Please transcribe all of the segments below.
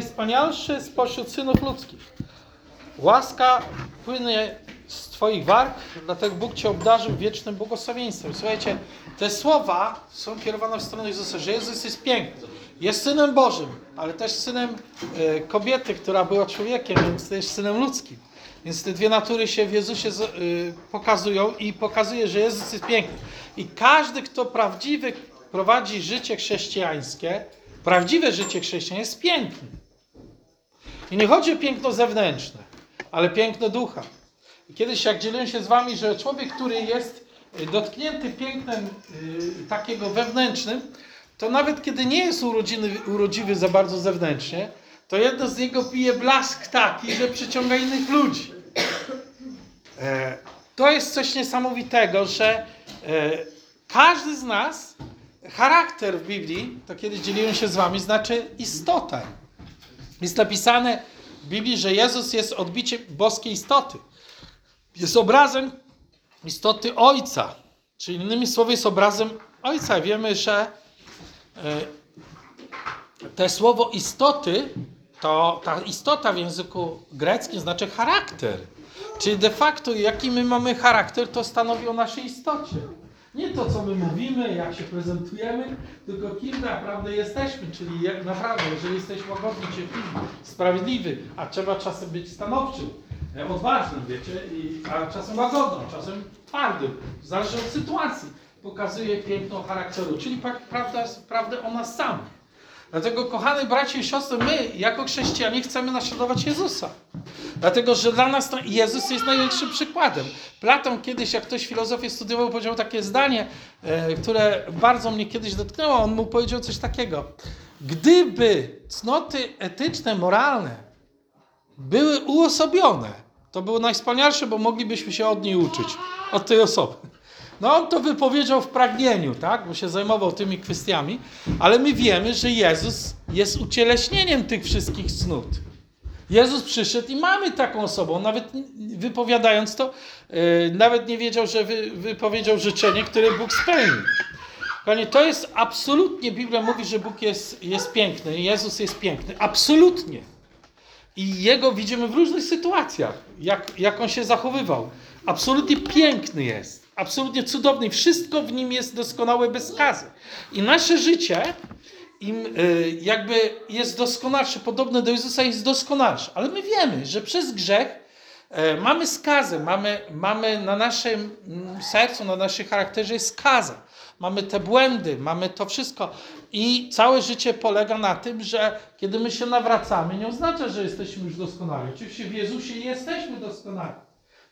najwspanialszy spośród synów ludzkich. Łaska płynie z Twoich warg, dlatego Bóg Cię obdarzył wiecznym błogosławieństwem. Słuchajcie, te słowa są kierowane w stronę Jezusa, że Jezus jest piękny. Jest Synem Bożym, ale też Synem e, kobiety, która była człowiekiem, więc też Synem ludzkim. Więc te dwie natury się w Jezusie y, pokazują i pokazuje, że Jezus jest piękny. I każdy, kto prawdziwy prowadzi życie chrześcijańskie, prawdziwe życie chrześcijańskie jest piękny. I nie chodzi o piękno zewnętrzne, ale piękno ducha. Kiedyś jak dzieliłem się z wami, że człowiek, który jest y, dotknięty pięknem y, takiego wewnętrznym, to nawet kiedy nie jest urodziny, urodziwy za bardzo zewnętrznie, to jedno z niego pije blask taki, że przyciąga innych ludzi. E, to jest coś niesamowitego, że e, każdy z nas, charakter w Biblii, to kiedyś dzieliłem się z wami, znaczy istotę. Jest napisane Biblii, że Jezus jest odbiciem boskiej istoty. Jest obrazem istoty Ojca. Czyli innymi słowy jest obrazem Ojca. Wiemy, że e, te słowo istoty, to ta istota w języku greckim znaczy charakter. Czyli de facto jaki my mamy charakter, to stanowi o naszej istocie. Nie to, co my mówimy, jak się prezentujemy, tylko kim naprawdę jesteśmy, czyli jak naprawdę, jeżeli jesteśmy łagodni, cierpliwi, sprawiedliwi, a trzeba czasem być stanowczym, e, odważnym, wiecie, i, a czasem łagodnym, czasem twardym, zależy od sytuacji. Pokazuje piękno charakteru, czyli pra- prawda, prawdę o nas samych. Dlatego, kochani bracia i siostry, my, jako chrześcijanie, chcemy naśladować Jezusa. Dlatego, że dla nas Jezus jest największym przykładem. Platon kiedyś, jak ktoś filozofię studiował, powiedział takie zdanie, e, które bardzo mnie kiedyś dotknęło. On mu powiedział coś takiego. Gdyby cnoty etyczne, moralne były uosobione, to było najwspanialsze, bo moglibyśmy się od niej uczyć, od tej osoby. No on to wypowiedział w pragnieniu, tak, bo się zajmował tymi kwestiami, ale my wiemy, że Jezus jest ucieleśnieniem tych wszystkich cnót. Jezus przyszedł i mamy taką osobę. Nawet wypowiadając to, yy, nawet nie wiedział, że wy, wypowiedział życzenie, które Bóg spełnił. Kochani, to jest absolutnie, Biblia mówi, że Bóg jest, jest piękny, Jezus jest piękny. Absolutnie. I Jego widzimy w różnych sytuacjach, jak, jak On się zachowywał. Absolutnie piękny jest, absolutnie cudowny. Wszystko w Nim jest doskonałe bez skazy. I nasze życie im y, jakby jest doskonalsze, podobne do Jezusa jest doskonalsze. Ale my wiemy, że przez grzech e, mamy skazę, mamy, mamy na naszym mm, sercu, na naszym charakterze jest skaza. Mamy te błędy, mamy to wszystko. I całe życie polega na tym, że kiedy my się nawracamy, nie oznacza, że jesteśmy już doskonali. Oczywiście w Jezusie jesteśmy doskonali.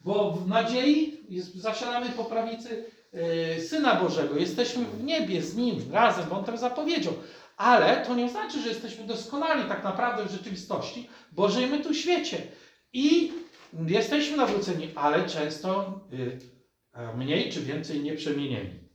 Bo w nadziei jest, zasiadamy po prawicy e, Syna Bożego. Jesteśmy w niebie z Nim razem, bo On tam zapowiedział. Ale to nie oznacza, że jesteśmy doskonali tak naprawdę w rzeczywistości, bo żyjemy tu w świecie. I jesteśmy nawróceni, ale często y, e, mniej czy więcej nieprzemienieni.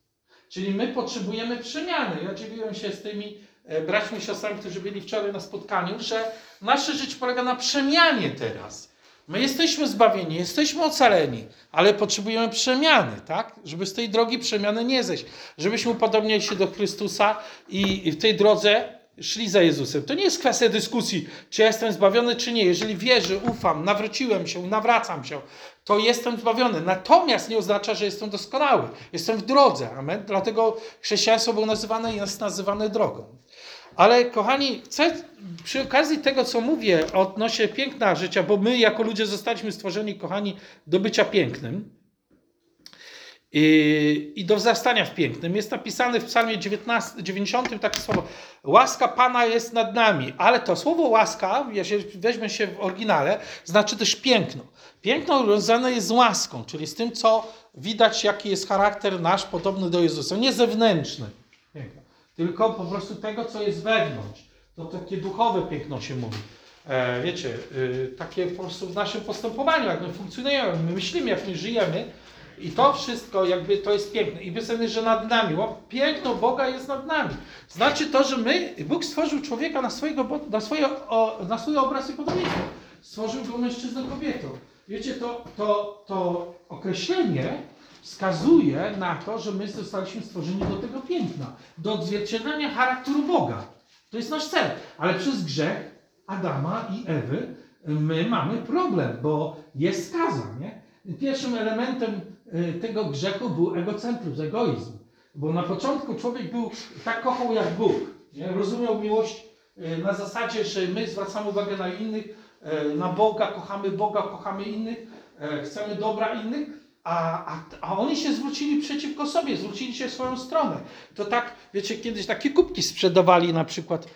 Czyli my potrzebujemy przemiany. Ja dzieliłem się z tymi e, braćmi i siostrami, którzy byli wczoraj na spotkaniu, że nasze życie polega na przemianie teraz. My jesteśmy zbawieni, jesteśmy ocaleni, ale potrzebujemy przemiany, tak? Żeby z tej drogi przemiany nie zejść. Żebyśmy upodobniali się do Chrystusa i w tej drodze szli za Jezusem. To nie jest kwestia dyskusji, czy ja jestem zbawiony, czy nie. Jeżeli wierzę, ufam, nawróciłem się, nawracam się, to jestem zbawiony. Natomiast nie oznacza, że jestem doskonały. Jestem w drodze. Amen. Dlatego chrześcijaństwo było nazywane jest nazywane drogą. Ale kochani, chcę przy okazji tego, co mówię odnośnie piękna życia, bo my jako ludzie zostaliśmy stworzeni, kochani, do bycia pięknym i, i do wzrastania w pięknym. Jest napisane w psalmie 19, 90 takie słowo, łaska Pana jest nad nami, ale to słowo łaska, jeżeli weźmie się w oryginale, znaczy też piękno. Piękno związane jest z łaską, czyli z tym, co widać, jaki jest charakter nasz podobny do Jezusa, nie zewnętrzny. Piękno tylko po prostu tego, co jest wewnątrz. To takie duchowe piękno się mówi. E, wiecie, y, takie po prostu w naszym postępowaniu, jak my funkcjonujemy, my myślimy, jak my żyjemy i to wszystko jakby to jest piękne. I wysłany, że nad nami. Ło- Piękno Boga jest nad nami. Znaczy to, że my, Bóg stworzył człowieka na, swojego, bo- na, swoje, o, na swój obraz i podobieństwo. Stworzył go mężczyzną kobietą. Wiecie, to, to, to określenie wskazuje na to, że my zostaliśmy stworzeni do tego piękna, do odzwierciedlenia charakteru Boga. To jest nasz cel. Ale przez grzech Adama i Ewy, my mamy problem, bo jest skaza, nie? Pierwszym elementem y, tego grzechu był egocentryzm, egoizm. Bo na początku człowiek był tak kochał jak Bóg. Nie? Rozumiał miłość y, na zasadzie, że my zwracamy uwagę na innych, y, na Boga, kochamy Boga, kochamy innych, y, chcemy dobra innych, a, a, a oni się zwrócili przeciwko sobie, zwrócili się w swoją stronę. To tak, wiecie, kiedyś takie kubki sprzedawali na przykład.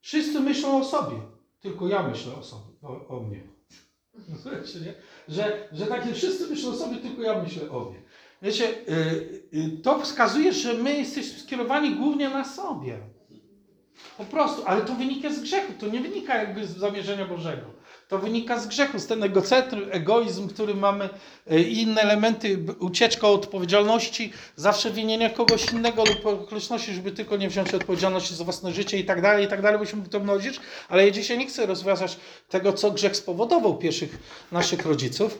Wszyscy myślą o sobie, tylko ja myślę o sobie, o, o mnie. Wiecie? Że, że takie wszyscy myślą o sobie, tylko ja myślę o mnie. Wiecie, y, y, to wskazuje, że my jesteśmy skierowani głównie na sobie. Po prostu, ale to wynika z grzechu, to nie wynika jakby z zamierzenia Bożego. To wynika z grzechu, z ten egocentryzm, egoizm, który mamy y, i inne elementy, ucieczka od odpowiedzialności, zawsze winienie kogoś innego lub okoliczności, żeby tylko nie wziąć odpowiedzialności za własne życie i tak dalej, i tak dalej, byśmy to mnożyć, ale ja dzisiaj nie chcę rozważać tego, co grzech spowodował pierwszych naszych rodziców,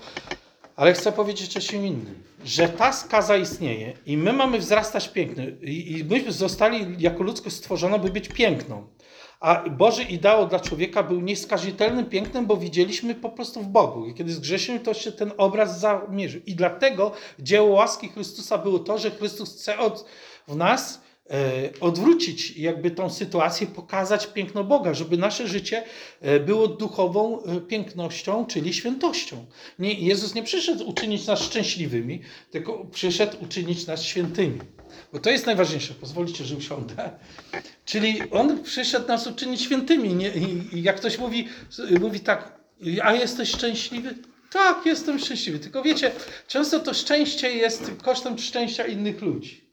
ale chcę powiedzieć o czym innym, że ta skaza istnieje i my mamy wzrastać piękny i, i myśmy zostali jako ludzkość stworzona, by być piękną. A Boży ideał dla człowieka był nieskazitelnym pięknem, bo widzieliśmy po prostu w Bogu. I kiedy zgrzeszymy, to się ten obraz zamierzył. I dlatego dzieło łaski Chrystusa było to, że Chrystus chce od, w nas e, odwrócić jakby tą sytuację, pokazać piękno Boga, żeby nasze życie e, było duchową e, pięknością, czyli świętością. Nie, Jezus nie przyszedł uczynić nas szczęśliwymi, tylko przyszedł uczynić nas świętymi. Bo to jest najważniejsze. Pozwolicie, że usiądę. Czyli On przyszedł nas uczynić świętymi. Nie? I, jak ktoś mówi, mówi tak, a jesteś szczęśliwy? Tak, jestem szczęśliwy. Tylko wiecie, często to szczęście jest kosztem szczęścia innych ludzi.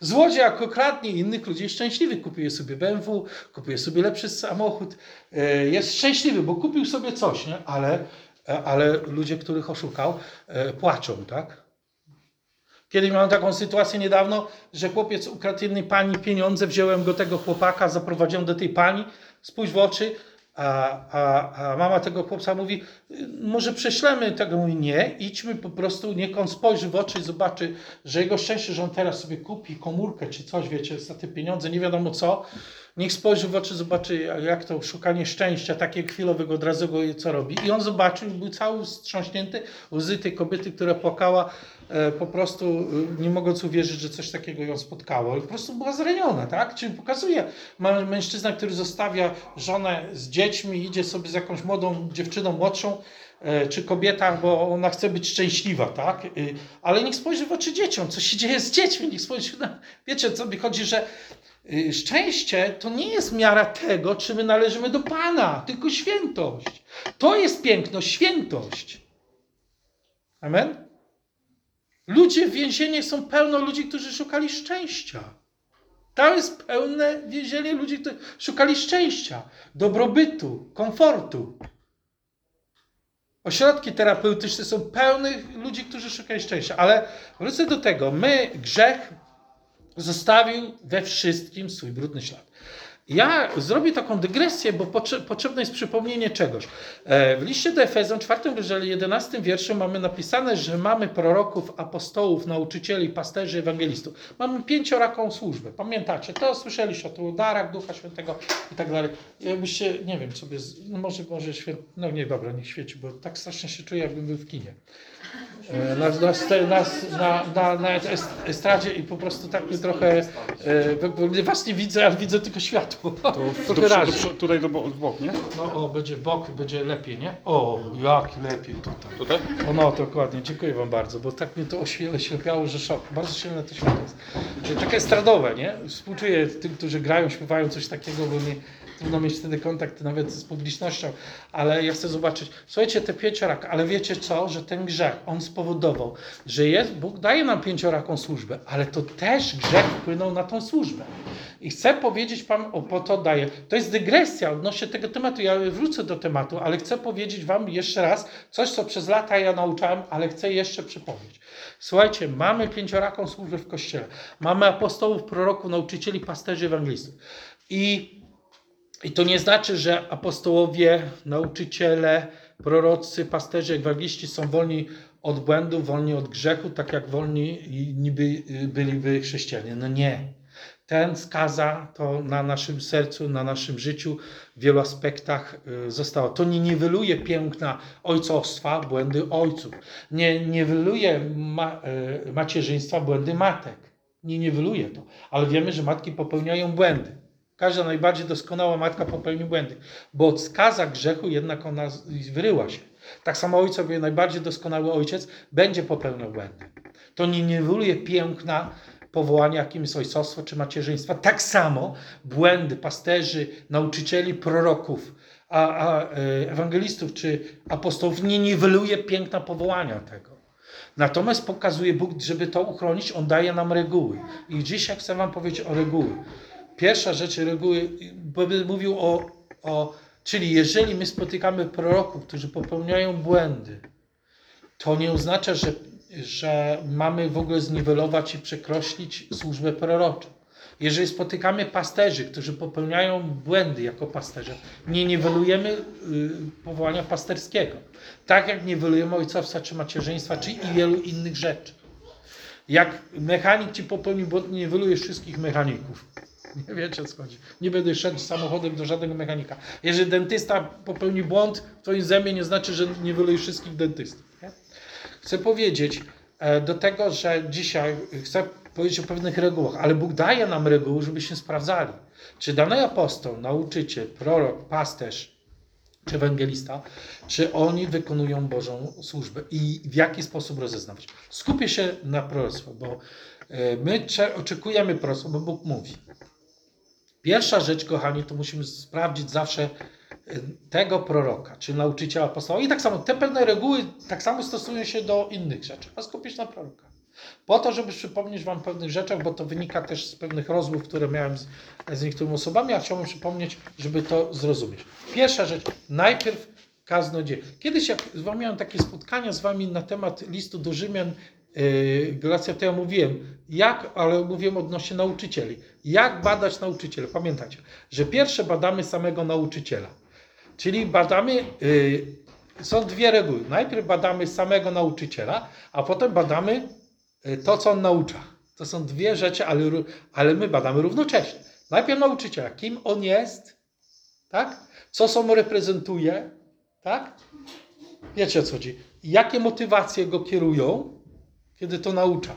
Złodziej, jak okradnie innych ludzi, jest szczęśliwy. Kupuje sobie BMW, kupuje sobie lepszy samochód. e, Jest szczęśliwy, bo kupił sobie coś, nie? Ale, e, ale ludzie, których oszukał, e, płaczą, tak? Kiedyś miałem taką sytuację niedawno, że chłopiec ukradł jednej pani pieniądze, wziąłem go tego chłopaka, zaprowadziłem do tej pani, spójrz w oczy, a, a, a mama tego chłopca mówi, "Y, może prześlemy tego, mówi nie, idźmy po prostu, niech on spojrzy w oczy i zobaczy, że jego szczęście, że on teraz sobie kupi komórkę czy coś, wiecie, za te pieniądze, nie wiadomo co, niech spojrzy w oczy, zobaczy jak to szukanie szczęścia, takie chwilowego od razu co robi. I on zobaczył, był cały wstrząśnięty, łzy tej kobiety, która płakała, e, po prostu e, nie mogąc uwierzyć, że coś takiego ją spotkało. I po prostu była zraniona, tak? Czyli pokazuje mężczyzna, który zostawia żonę z dziećmi, idzie sobie z jakąś młodą dziewczyną młodszą, e, czy kobieta, bo ona chce być szczęśliwa, tak? Ale niech spojrzy w oczy dzieciom, co się dzieje z dziećmi, niech spojrzy na... Wiecie, co mi chodzi, że szczęście to nie jest miara tego, czy my należymy do Pana, tylko świętość. To jest piękno, świętość. Amen? Ludzie w więzieniu są pełno ludzi, którzy szukali szczęścia. Tam jest pełne więzienie ludzi, którzy szukali szczęścia, dobrobytu, komfortu. Ośrodki terapeutyczne są pełne ludzi, którzy szukają szczęścia. Ale wrócę do tego. My, grzech zostawił we wszystkim swój brudny ślad. Ja zrobię taką dygresję, bo potrze- potrzebne jest przypomnienie czegoś. E, W liście do Efezjan, 4 rozdziale 11 wierszu mamy napisane, że mamy proroków, apostołów, nauczycieli, pasterzy, ewangelistów. Mamy pięcioraką służbę. Pamiętacie? To słyszeliście o tych darach Ducha Świętego i tak dalej. Jakbyście, nie wiem, sobie, z- no może, może święt, no nie, dobra, niech świeci, bo tak strasznie się czuję, jakbym był w kinie. E, Na, na, na, na, na, na est- estradzie i po prostu tak mnie trochę, e, was nie widzę, ale widzę tylko światło. To do, trochę do, tutaj do, bok, nie? No o, będzie bok, będzie lepiej, nie? O, jak lepiej tutaj. Tutaj? O no, dokładnie, dziękuję wam bardzo, bo tak mnie to oślepiało, że szok. Bardzo silne to światło jest. Takie estradowe, nie? Współczuję tym, którzy grają, śpiewają coś takiego, bo nie, trudno mieć wtedy kontakt nawet z publicznością, ale ja chcę zobaczyć. Słuchajcie, te pięciorak, ale wiecie co, że ten grzech, on spowodował, że jest, Bóg daje nam pięcioraką służbę, ale to też grzech wpłynął na tą służbę. I chcę powiedzieć Wam, o, po to daję. To jest dygresja odnośnie tego tematu. Ja wrócę do tematu, ale chcę powiedzieć Wam jeszcze raz coś, co przez lata ja nauczałem, ale chcę jeszcze przypomnieć. Słuchajcie, mamy pięcioraką służbę w Kościele. Mamy apostołów, proroków, nauczycieli, pasterzy, ewangelistów. I, I to nie znaczy, że apostołowie, nauczyciele, prorocy, pasterzy, ewangeliści są wolni od błędów, wolni od grzechu, tak jak wolni niby y, byliby chrześcijanie. No nie. ten skaza to na naszym sercu, na naszym życiu w wielu aspektach y, zostało. To nie niweluje piękna ojcostwa, błędy ojców. Nie niweluje ma, y, macierzyństwa, błędy matek. Nie niweluje to. Ale wiemy, że matki popełniają błędy. Każda najbardziej doskonała matka popełni błędy, bo od skaza grzechu jednak ona wyryła się. Tak samo ojcowie, najbardziej doskonały ojciec będzie popełniał błędy. To nie niweluje piękna powołania, jakim jest ojcostwo czy macierzyństwa. Tak samo błędy pasterzy, nauczycieli, proroków, a, a e, ewangelistów czy apostołów nie niweluje piękna powołania tego. Natomiast pokazuje Bóg, żeby to uchronić, On daje nam reguły. I dzisiaj chcę Wam powiedzieć o reguły. Pierwsza rzecz reguły, będę mówił o, o, czyli jeżeli my spotykamy proroków, którzy popełniają błędy, to nie oznacza, że, że mamy w ogóle zniwelować i przekroślić służbę proroczą. Jeżeli spotykamy pasterzy, którzy popełniają błędy jako pasterze, nie niwelujemy y, powołania pasterskiego. Tak jak niwelujemy ojcowstwa czy macierzyństwa, czy i wielu innych rzeczy. Jak mechanik ci popełni błąd, nie niwelujesz wszystkich mechaników. Nie wiecie o co chodzi. Nie będę szedł samochodem do żadnego mechanika. Jeżeli dentysta popełni błąd w twoim zębie, nie znaczy, że niwelujesz wszystkich dentystów. Nie? Chcę powiedzieć e, do tego, że dzisiaj chcę powiedzieć o pewnych regułach, ale Bóg daje nam reguły, żebyśmy sprawdzali, czy dany apostoł, nauczyciel, prorok, pasterz, czy ewangelista, czy oni wykonują Bożą służbę i w jaki sposób rozeznawać. Skupię się na proroctwie, bo e, my cze- oczekujemy proroctwa, bo Bóg mówi. Pierwsza rzecz, kochani, to musimy sprawdzić zawsze e, tego proroka, czy nauczyciela apostoła. I tak samo, te pewne reguły tak samo stosują się do innych rzeczy, a skupić na proroka. Po to, żeby przypomnieć Wam pewnych rzeczach, bo to wynika też z pewnych rozmów, które miałem z, z niektórymi osobami, a chciałbym przypomnieć, żeby to zrozumieć. Pierwsza rzecz, najpierw kaznodzieje. Kiedyś jak miałem takie spotkania z Wami na temat listu do Rzymian, yy, Galacja, to ja mówiłem, jak, ale mówiłem odnośnie nauczycieli. Jak badać nauczyciela? Pamiętajcie, że pierwsze badamy samego nauczyciela. Czyli badamy, yy, są dwie reguły. Najpierw badamy samego nauczyciela, a potem badamy y, to, co on naucza. To są dwie rzeczy, ale, ale my badamy równocześnie. Najpierw nauczyciela, kim on jest, tak? Co sobą reprezentuje, tak? Wiecie o co chodzi. Jakie motywacje go kierują, kiedy to naucza.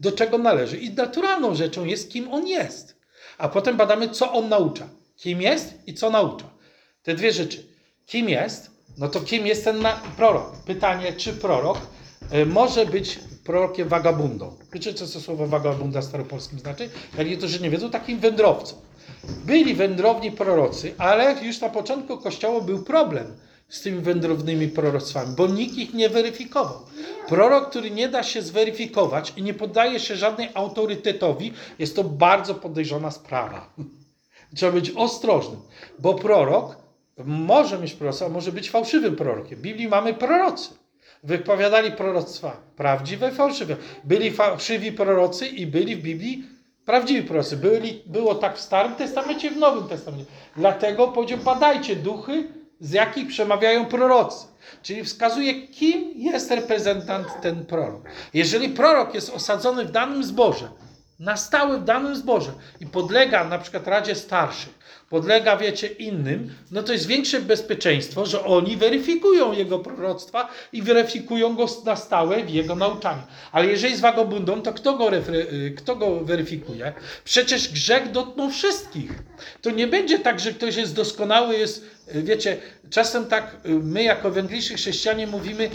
Do czego należy. I naturalną rzeczą jest, kim on jest. A potem badamy, co on naucza. Kim jest i co naucza. Te dwie rzeczy. Kim jest? No to kim jest ten prorok? Pytanie, czy prorok y, może być prorokiem wagabundą? Wiecie, co to słowo wagabunda staropolskim znaczy? Jak niektórzy nie wiedzą, takim wędrowcą. Byli wędrowni prorocy, ale już na początku Kościoła był problem z tymi wędrownymi proroctwami, bo nikt ich nie weryfikował. Prorok, który nie da się zweryfikować i nie poddaje się żadnej autorytetowi, jest to bardzo podejrzana sprawa. Trzeba być ostrożnym, bo prorok może mieć proroctwo, a może być fałszywym prorokiem. W Biblii mamy prorocy. Wypowiadali proroctwa prawdziwe i fałszywe. Byli fałszywi prorocy i byli w Biblii prawdziwi prorocy. Byli, było tak w Starym Testamencie i w Nowym Testamencie. Dlatego powiedział, badajcie duchy, z jakich przemawiają prorocy. Czyli wskazuje, kim jest reprezentant ten prorok. Jeżeli prorok jest osadzony w danym zborze, na stałe w danym zborze i podlega na przykład Radzie Starszych, podlega, wiecie, innym, no to jest większe bezpieczeństwo, że oni weryfikują jego proroctwa i weryfikują go na stałe w jego nauczaniu. Ale jeżeli jest wagabundą, to kto go, y, kto go weryfikuje? Przecież grzech dotknął wszystkich. To nie będzie tak, że ktoś jest doskonały, jest, y, wiecie, czasem tak y, my jako ewangeliczni chrześcijanie mówimy,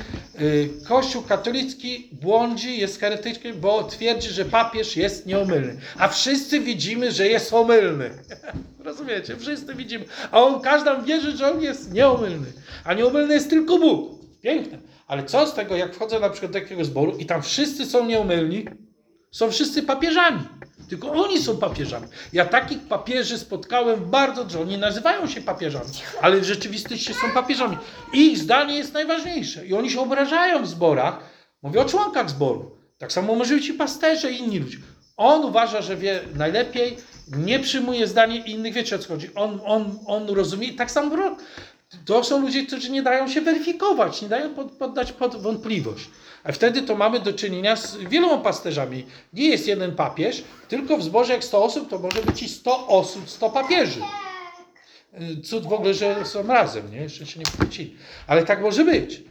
Kościół katolicki błądzi, jest heretyczny, bo twierdzi, że papież jest nieomylny. A wszyscy widzimy, że jest omylny. Rozumiecie? Wszyscy widzimy. A on, każdy wierzy, że on jest nieomylny. A nieomylny jest tylko Bóg. Piękne. Ale co z tego, jak wchodzę na przykład do jakiegoś zboru i tam wszyscy są nieomylni, są wszyscy papieżami. Tylko oni są papieżami. Ja takich papieży spotkałem bardzo dużo. Oni nazywają się papieżami, ale w rzeczywistości są papieżami. Ich zdanie jest najważniejsze. I oni się obrażają w zborach. Mówię o członkach zboru. Tak samo może być i pasterze i inni ludzie. On uważa, że wie najlepiej, nie przyjmuje zdania innych. Wiecie o co chodzi. On, on, on rozumie. Tak samo prorok. To są ludzie, którzy nie dają się weryfikować, nie dają pod, poddać pod wątpliwość. A wtedy to mamy do czynienia z wieloma pasterzami. Nie jest jeden papież, tylko w zborze jak 100 osób, to może być i 100 osób, 100 papieży. Cud w ogóle, że są razem, nie? Jeszcze się nie wrócili. Ale tak może być.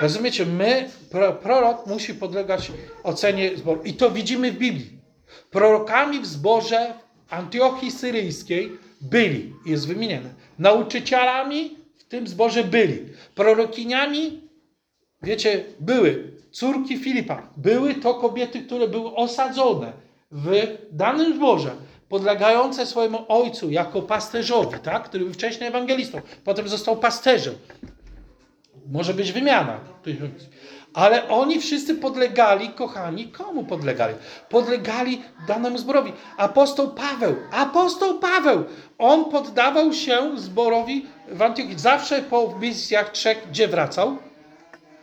Rozumiecie, my, pro, prorok musi podlegać ocenie zboru. I to widzimy w Biblii. Prorokami w zborze Antiochii Syryjskiej byli, jest wymienione. Nauczycielami w tym zborze byli. Prorokiniami, wiecie, były córki Filipa. Były to kobiety, które były osadzone w danym zborze, podlegające swojemu ojcu jako pasterzowi, tak? który był wcześniej ewangelistą, potem został pasterzem. Może być wymiana. Ale oni wszyscy podlegali, kochani, komu podlegali? Podlegali danemu zborowi. Apostoł Paweł, apostoł Paweł, on poddawał się zborowi w Antiochii. Zawsze po misjach trzech, gdzie wracał?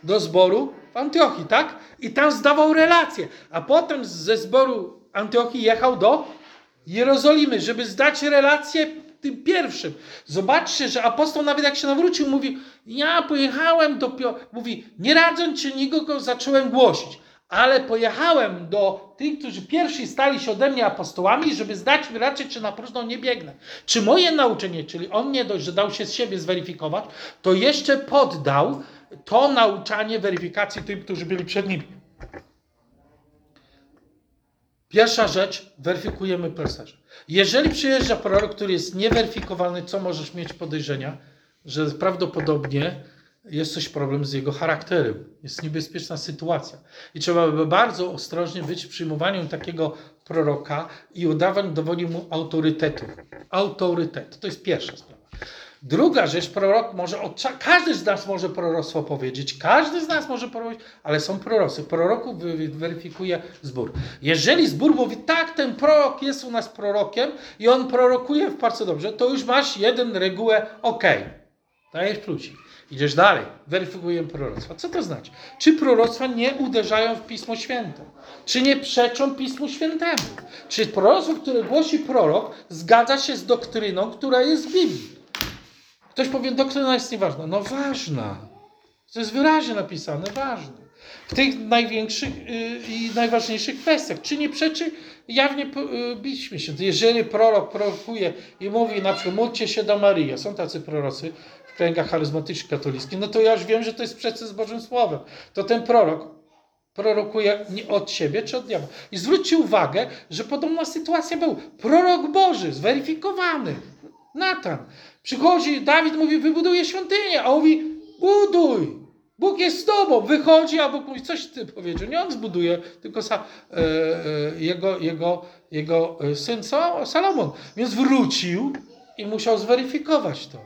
Do zboru w Antiochii, tak? I tam zdawał relacje. A potem ze zboru Antiochii jechał do Jerozolimy, żeby zdać relację tym pierwszym. Zobaczcie, że apostoł nawet jak się nawrócił, mówi, ja pojechałem do Pio... Mówi, nie radząc się nikogo, zacząłem głosić. Ale pojechałem do tych, którzy pierwsi stali się ode mnie apostołami, żeby zdać mi raczej, czy na próżno nie biegnę. Czy moje nauczenie, czyli on nie dość, że dał się z siebie zweryfikować, to jeszcze poddał to nauczanie weryfikacji tym, którzy byli przed nimi. Pierwsza rzecz, weryfikujemy pasterza. Jeżeli przyjeżdża prorok, który jest nieweryfikowalny, co możesz mieć podejrzenia? Że prawdopodobnie jest coś problem z jego charakterem. Jest niebezpieczna sytuacja. I trzeba by bardzo ostrożnie być w przyjmowaniu takiego proroka i udawaniu dowodzi mu autorytetu. Autorytet. To jest pierwsza sprawa. Druga rzecz, prorok może, każdy z nas może proroctwo powiedzieć, każdy z nas może prorować, ale są prorocy. Proroków weryfikuje zbór. Jeżeli zbór mówi, tak, ten prorok jest u nas prorokiem i on prorokuje bardzo dobrze, to już masz jeden regułę, ok, dajesz plusik. Idziesz dalej, weryfikujemy proroctwa. Co to znaczy? Czy proroctwa nie uderzają w Pismo Święte? Czy nie przeczą Pismu Świętemu? Czy proroctwo, które głosi prorok, zgadza się z doktryną, która jest w Biblii? Ktoś powie, doktryna jest nieważna. No ważna. To jest wyraźnie napisane, ważne. W tych największych y, i najważniejszych kwestiach. Czy nie przeczy jawnie y, Piśmie się. Jeżeli prorok prorokuje i mówi na przykład módlcie się do Maryi, są tacy prorocy w kręgach charyzmatycznych katolickich, no to ja już wiem, że to jest sprzeczne z Bożym Słowem. To ten prorok prorokuje nie od siebie czy od diabła. I zwróćcie uwagę, że podobna sytuacja był. Prorok Boży, zweryfikowany. Natan. Przychodzi, Dawid mówi, wybuduję świątynię, a on mówi, buduj. Bóg jest z tobą. Wychodzi, a Bóg mówi, coś ty powiedział. Nie on zbuduje, tylko sa, e, e, jego, jego, jego syn co? Salomon. Więc wrócił i musiał zweryfikować to.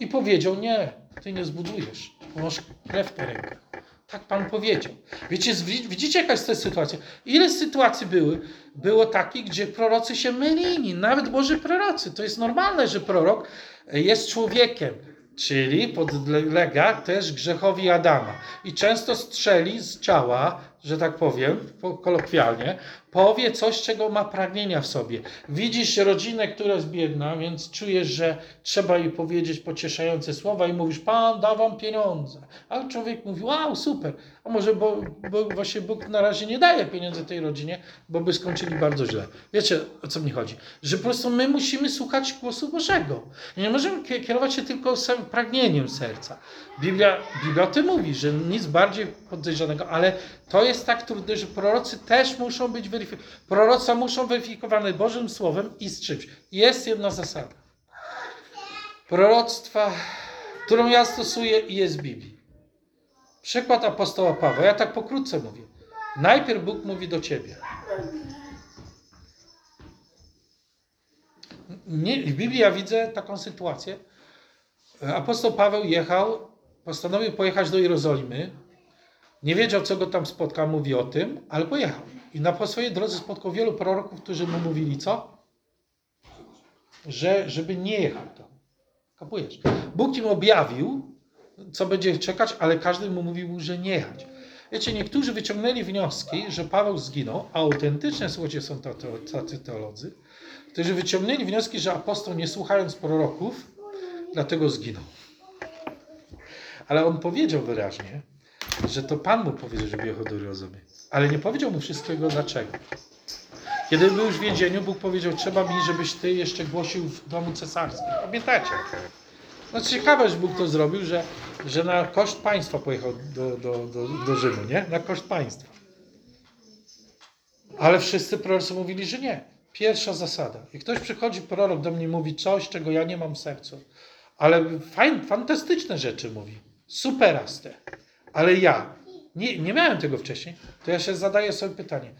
I powiedział, nie, ty nie zbudujesz. Masz krew po rękach. Tak Pan powiedział. Wiecie, widzicie jaka jest ta sytuacja? Ile sytuacji były? Było takich, gdzie prorocy się mylili. Nawet Boży prorocy. To jest normalne, że prorok jest człowiekiem. Czyli podlega też grzechowi Adama. I często strzeli z ciała, że tak powiem, kolokwialnie, powie coś, czego ma pragnienia w sobie. Widzisz rodzinę, która jest biedna, więc czujesz, że trzeba jej powiedzieć pocieszające słowa i mówisz, Pan da wam pieniądze. A człowiek mówi, wow, super. A może bo, bo właśnie Bóg na razie nie daje pieniędzy tej rodzinie, bo by skończyli bardzo źle. Wiecie, o co mi chodzi? Że po prostu my musimy słuchać głosu Bożego. Nie możemy kierować się tylko samym pragnieniem serca. Biblia, Biblia o tym mówi, że nic bardziej podejrzanego, ale to jest tak trudne, że prorocy też muszą być weryfikowane. Proroctwa muszą weryfikowane Bożym Słowem i z czymś. Jest jedna zasada. Proroctwa, którą ja stosuję i jest Biblii. Przykład apostoła Pawła. Ja tak pokrótce mówię. Najpierw Bóg mówi do ciebie. Nie, w Biblii ja widzę taką sytuację. Apostoł Paweł jechał, postanowił pojechać do Jerozolimy. Nie wiedział, co go tam spotka, mówi o tym, ale pojechał. I na swojej drodze spotkał wielu proroków, którzy mu mówili co? Że, żeby nie jechał tam. Kapujesz? Bóg im objawił, co będzie czekać, ale każdy mu mówił, że nie jechać. Wiecie, niektórzy wyciągnęli wnioski, że Paweł zginął, a autentyczne, słuchajcie, są tacy teolodzy, którzy wyciągnęli wnioski, że apostoł, nie słuchając proroków, dlatego zginął. Ale on powiedział wyraźnie, że to Pan mu powiedział, żeby jechał do Jerozomy. Ale nie powiedział mu wszystkiego dlaczego. Kiedy był już w więzieniu, Bóg powiedział, trzeba mi, żebyś ty jeszcze głosił w domu cesarskim. Pamiętacie? No ciekawe, że Bóg to zrobił, że, że na koszt państwa pojechał do, do, do, do Rzymu, nie? Na koszt państwa. Ale wszyscy prorocy mówili, że nie. Pierwsza zasada. Jak ktoś przychodzi, prorok do mnie mówi coś, czego ja nie mam w sercu, ale fajn, fantastyczne rzeczy mówi. Superaste. Ale ja nie, nie miałem tego wcześniej, to ja się zadaję sobie pytanie.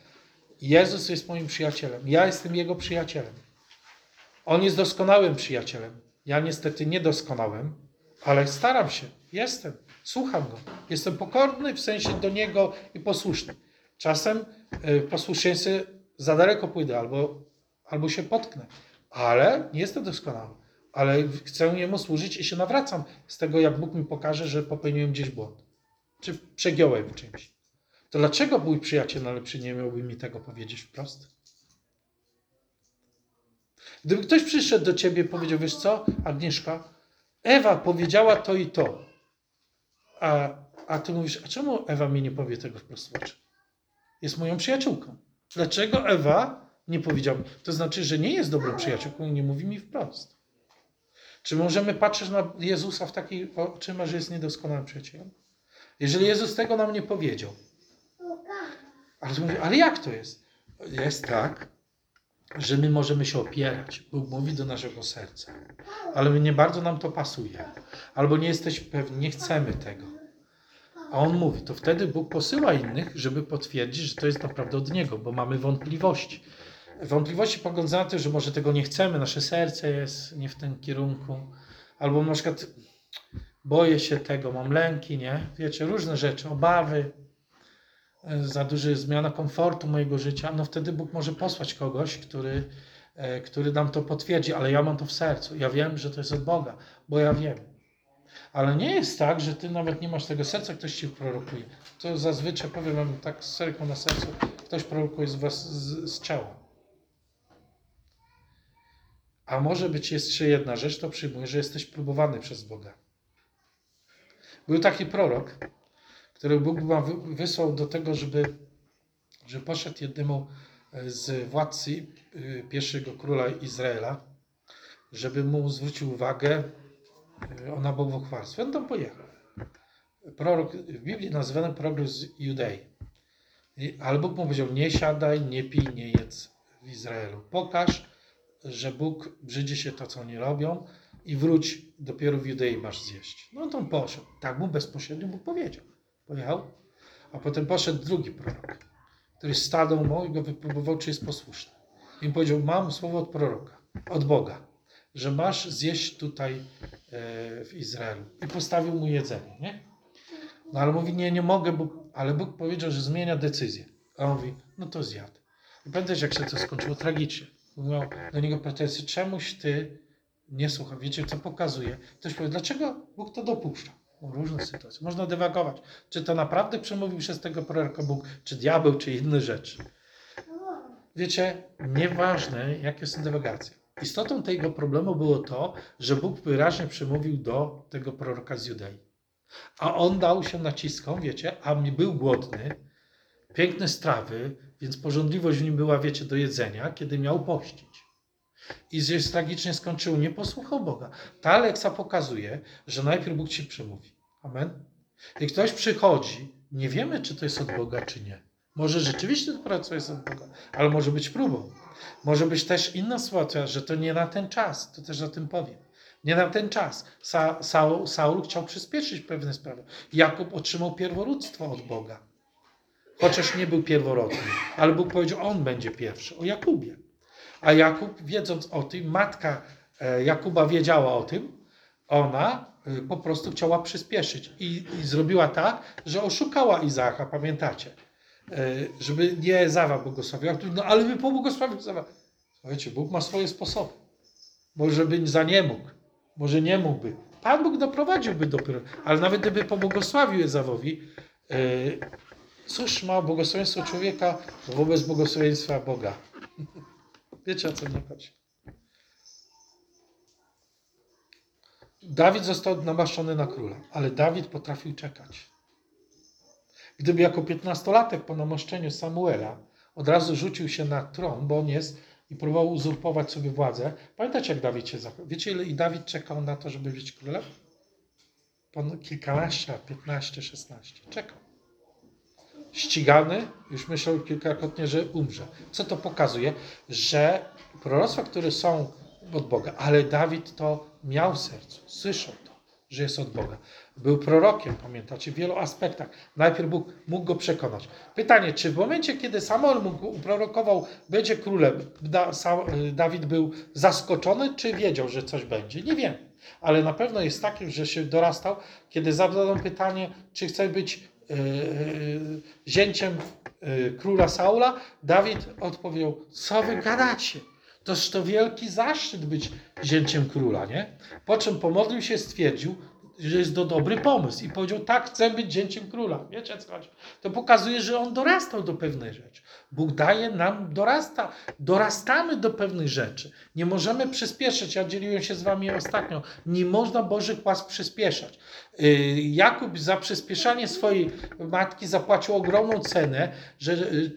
Jezus jest moim przyjacielem. Ja jestem Jego przyjacielem. On jest doskonałym przyjacielem. Ja niestety niedoskonałem, ale staram się. Jestem. Słucham Go. Jestem pokorny w sensie do Niego i posłuszny. Czasem y, w posłuszeństwie za daleko pójdę albo, albo się potknę, ale nie jestem doskonały. Ale chcę Jemu służyć i się nawracam z tego, jak Bóg mi pokaże, że popełniłem gdzieś błąd. Czy przegiąłem w czymś. To dlaczego mój przyjaciel najlepszy nie miałby mi tego powiedzieć wprost? Gdyby ktoś przyszedł do ciebie i powiedział, wiesz co, Agnieszka, Ewa powiedziała to i to. A, a ty mówisz, a czemu Ewa mi nie powie tego wprost? Jest moją przyjaciółką. Dlaczego Ewa nie powiedziała? To znaczy, że nie jest dobrą przyjaciółką i nie mówi mi wprost. Czy możemy patrzeć na Jezusa w takiej oczyma, że jest niedoskonałym przyjacielem? Jeżeli Jezus tego nam nie powiedział, ale, ale jak to jest? Jest tak, że my możemy się opierać. Bóg mówi do naszego serca, ale nie bardzo nam to pasuje. Albo nie jesteśmy pewni, nie chcemy tego. A On mówi, to wtedy Bóg posyła innych, żeby potwierdzić, że to jest naprawdę od Niego, bo mamy wątpliwości. Wątpliwości pogodzone na tym, że może tego nie chcemy, nasze serce jest nie w tym kierunku, albo na przykład boję się tego, mam lęki, nie? Wiecie, różne rzeczy, obawy, za duży zmiana komfortu mojego życia, no wtedy Bóg może posłać kogoś, który, e, który nam to potwierdzi, ale ja mam to w sercu. Ja wiem, że to jest od Boga, bo ja wiem. Ale nie jest tak, że ty nawet nie masz tego serca, ktoś ci prorokuje. To zazwyczaj, powiem wam tak z serką na sercu, ktoś prorokuje z was z, z ciała. A może być jeszcze jedna rzecz, to przyjmuję, że jesteś próbowany przez Boga. Był taki prorok, który Bóg wam wy- wysłał do tego, żeby, żeby poszedł jednemu e, z władcy y, pierwszego króla Izraela, żeby mu zwrócił uwagę y, na bałwochwalstwo. On tam pojechał. Prorok, w Biblii nazywany prorok z Judei. Ale Bóg mu powiedział, nie siadaj, nie pij, nie jedz w Izraelu. Pokaż, że Bóg brzydzi się to, co oni robią i wróć, dopiero w Judei masz zjeść. No on tam poszedł. Tak mu bezpośrednio Bóg powiedział. Pojechał, a potem poszedł drugi prorok, który stanął mu i go wypróbował, czy jest posłuszny. I powiedział, mam słowo od proroka, od Boga, że masz zjeść tutaj e, w Izraelu. I postawił mu jedzenie, nie? No ale mówi, nie, nie mogę, bo, ale Bóg powiedział, że zmienia decyzję. A on mówi, no to zjadł. I pamiętasz, jak się to skończyło tragicznie. Miał do niego pretensje, czemuś ty nie słucha. Wiecie, co pokazuje? Ktoś powie, dlaczego Bóg to dopuszcza? Są różne sytuacje. Można dywagować. Czy to naprawdę przemówił przez tego proroka Bóg, czy diabeł, czy inne rzeczy. Wiecie, nieważne, jakie są dywagacje. Istotą tego problemu było to, że Bóg wyraźnie przemówił do tego proroka z Judei. A on dał się naciskom, wiecie, a był głodny, piękne strawy, więc porządliwość w nim była, wiecie, do jedzenia, kiedy miał pościć. I się tragicznie skończyło, nie posłuchał Boga. Ta lekcja pokazuje, że najpierw Bóg ci przemówi. Amen. I ktoś przychodzi, nie wiemy, czy to jest od Boga, czy nie. Może rzeczywiście to praca jest od Boga, ale może być próbą. Może być też inna sytuacja, że to nie na ten czas, to też o tym powiem. Nie na ten czas. Sa, Saul, Saul chciał przyspieszyć pewne sprawy. Jakub otrzymał pierworództwo od Boga. Chociaż nie był pierworodny, ale Bóg powiedział, on będzie pierwszy, o Jakubie. A Jakub, wiedząc o tym, matka e, Jakuba wiedziała o tym, ona e, po prostu chciała przyspieszyć i, i zrobiła tak, że oszukała Izaaka, pamiętacie? E, Żeby nie Ezawa błogosławił. A tu, No ale by pobłogosławił Ezawa. Słuchajcie, Bóg ma swoje sposoby. Może by za nie mógł, może nie mógłby. Pan Bóg doprowadziłby dopiero, ale nawet gdyby pobłogosławił Ezawowi, cóż ma błogosławieństwo człowieka wobec błogosławieństwa Boga? Wiecie o co mnie chodzi. Dawid został namaszczony na króla, ale Dawid potrafił czekać. Gdyby jako piętnastolatek po namaszczeniu Samuela od razu rzucił się na tron, bo on jest i próbował uzurpować sobie władzę. Pamiętacie, jak Dawid się zachował? Wiecie, ile i Dawid czekał na to, żeby być królem? Kilkanaście, lat, 15, 16. Czekał. Ścigany, już myślał kilkakrotnie, że umrze. Co to pokazuje? Że proroctwa, które są od Boga, ale Dawid to miał w sercu, słyszał to, że jest od Boga. Był prorokiem, pamiętacie, w wielu aspektach. Najpierw Bóg mógł go przekonać. Pytanie, czy w momencie, kiedy Samuel mógł, uprorokował, będzie królem, Dawid był zaskoczony, czy wiedział, że coś będzie? Nie wiem. Ale na pewno jest takim, że się dorastał, kiedy zadano pytanie, czy chce być zięciem yy, króla Saula, Dawid odpowiedział, co wy gadacie? Toż to wielki zaszczyt być zięciem króla, nie? Po czym pomodlił się, stwierdził, że jest to dobry pomysł i powiedział, tak, chcę być zięciem króla. Wiecie co chodzi? To pokazuje, że on dorastał do pewnej rzeczy. Bóg daje nam, dorasta, dorastamy do pewnych rzeczy. Nie możemy przyspieszyć. Ja dzieliłem się z wami ostatnio. Nie można Bożych łask przyspieszać. Yy, Jakub za przyspieszanie swojej matki zapłacił ogromną cenę, że yy,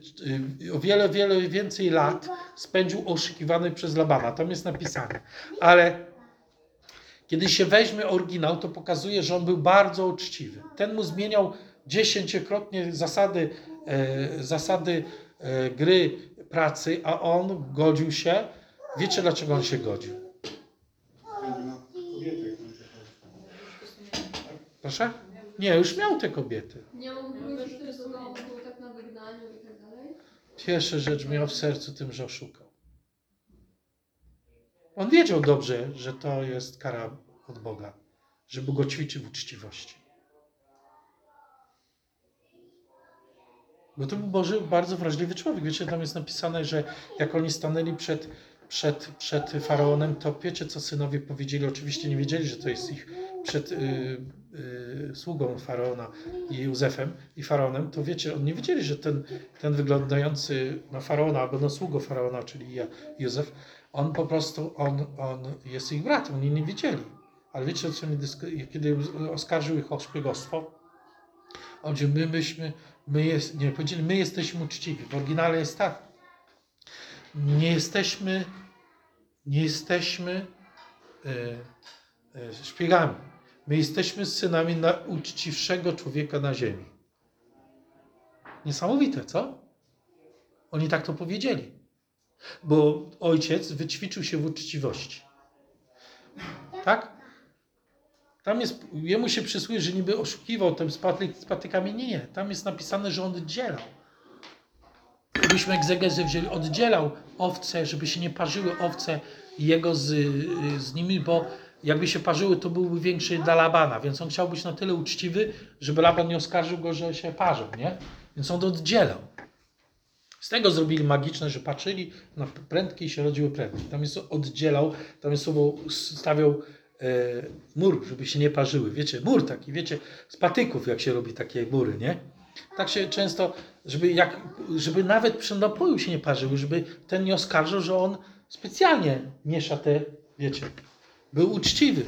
yy, o wiele, wiele więcej lat spędził oszukiwany przez Labana. Tam jest napisane. Ale kiedy się weźmie oryginał, to pokazuje, że on był bardzo uczciwy. Ten mu zmieniał dziesięciokrotnie zasady, e, zasady e, gry pracy, a on godził się. Wiecie, dlaczego on się godził? Proszę? Nie, już miał te kobiety. Nie był tak na wygnaniu i tak dalej. Pierwsza rzecz miał w sercu tym, że oszukał. On wiedział dobrze, że to jest kara od Boga, żeby go ćwiczył w uczciwości. Bo to był Boży bardzo wrażliwy człowiek. Wiecie, tam jest napisane, że jak oni stanęli przed, przed, przed faraonem, to wiecie, co synowie powiedzieli. Oczywiście nie wiedzieli, że to jest ich przed y, y, sługą faraona i Józefem i faraonem. To wiecie, oni nie wiedzieli, że ten, ten wyglądający na faraona albo na sługę faraona, czyli ja, Józef, on po prostu, on, on jest ich bratem. Oni nie wiedzieli. Ale wiecie, co oni, dysk- kiedy oskarżył ich o szpiegostwo? On my myśmy, my jest, nie, powiedzieli, my jesteśmy uczciwi. W oryginale jest tak. Nie jesteśmy, nie jesteśmy e, e, szpiegami. My jesteśmy synami najuczciwszego człowieka na ziemi. Niesamowite, co? Oni tak to powiedzieli. Bo ojciec wyćwiczył się w uczciwości. Tak? Tam jest, jemu się przysłuje, że niby oszukiwał tym z patyk- z patykami. Nie, nie. Tam jest napisane, że on oddzielał. Gdybyśmy egzegezę wzięli, oddzielał owce, żeby się nie parzyły owce jego z, z nimi, bo jakby się parzyły, to byłby większy dla Labana, więc on chciał być na tyle uczciwy, żeby Laban nie oskarżył go, że się parzą, nie? Więc on oddzielał. Z tego zrobili magiczne, że patrzyli na prędki i się rodziły prędki. Tam jest oddzielał, tam jest słowo stawiał e, mur, żeby się nie parzyły. Wiecie, mur taki, wiecie, z patyków jak się robi takie mury, nie? Tak się często, żeby, jak, żeby nawet przy napoju się nie parzyły, żeby ten nie oskarżył, że on specjalnie miesza te, wiecie, był uczciwy.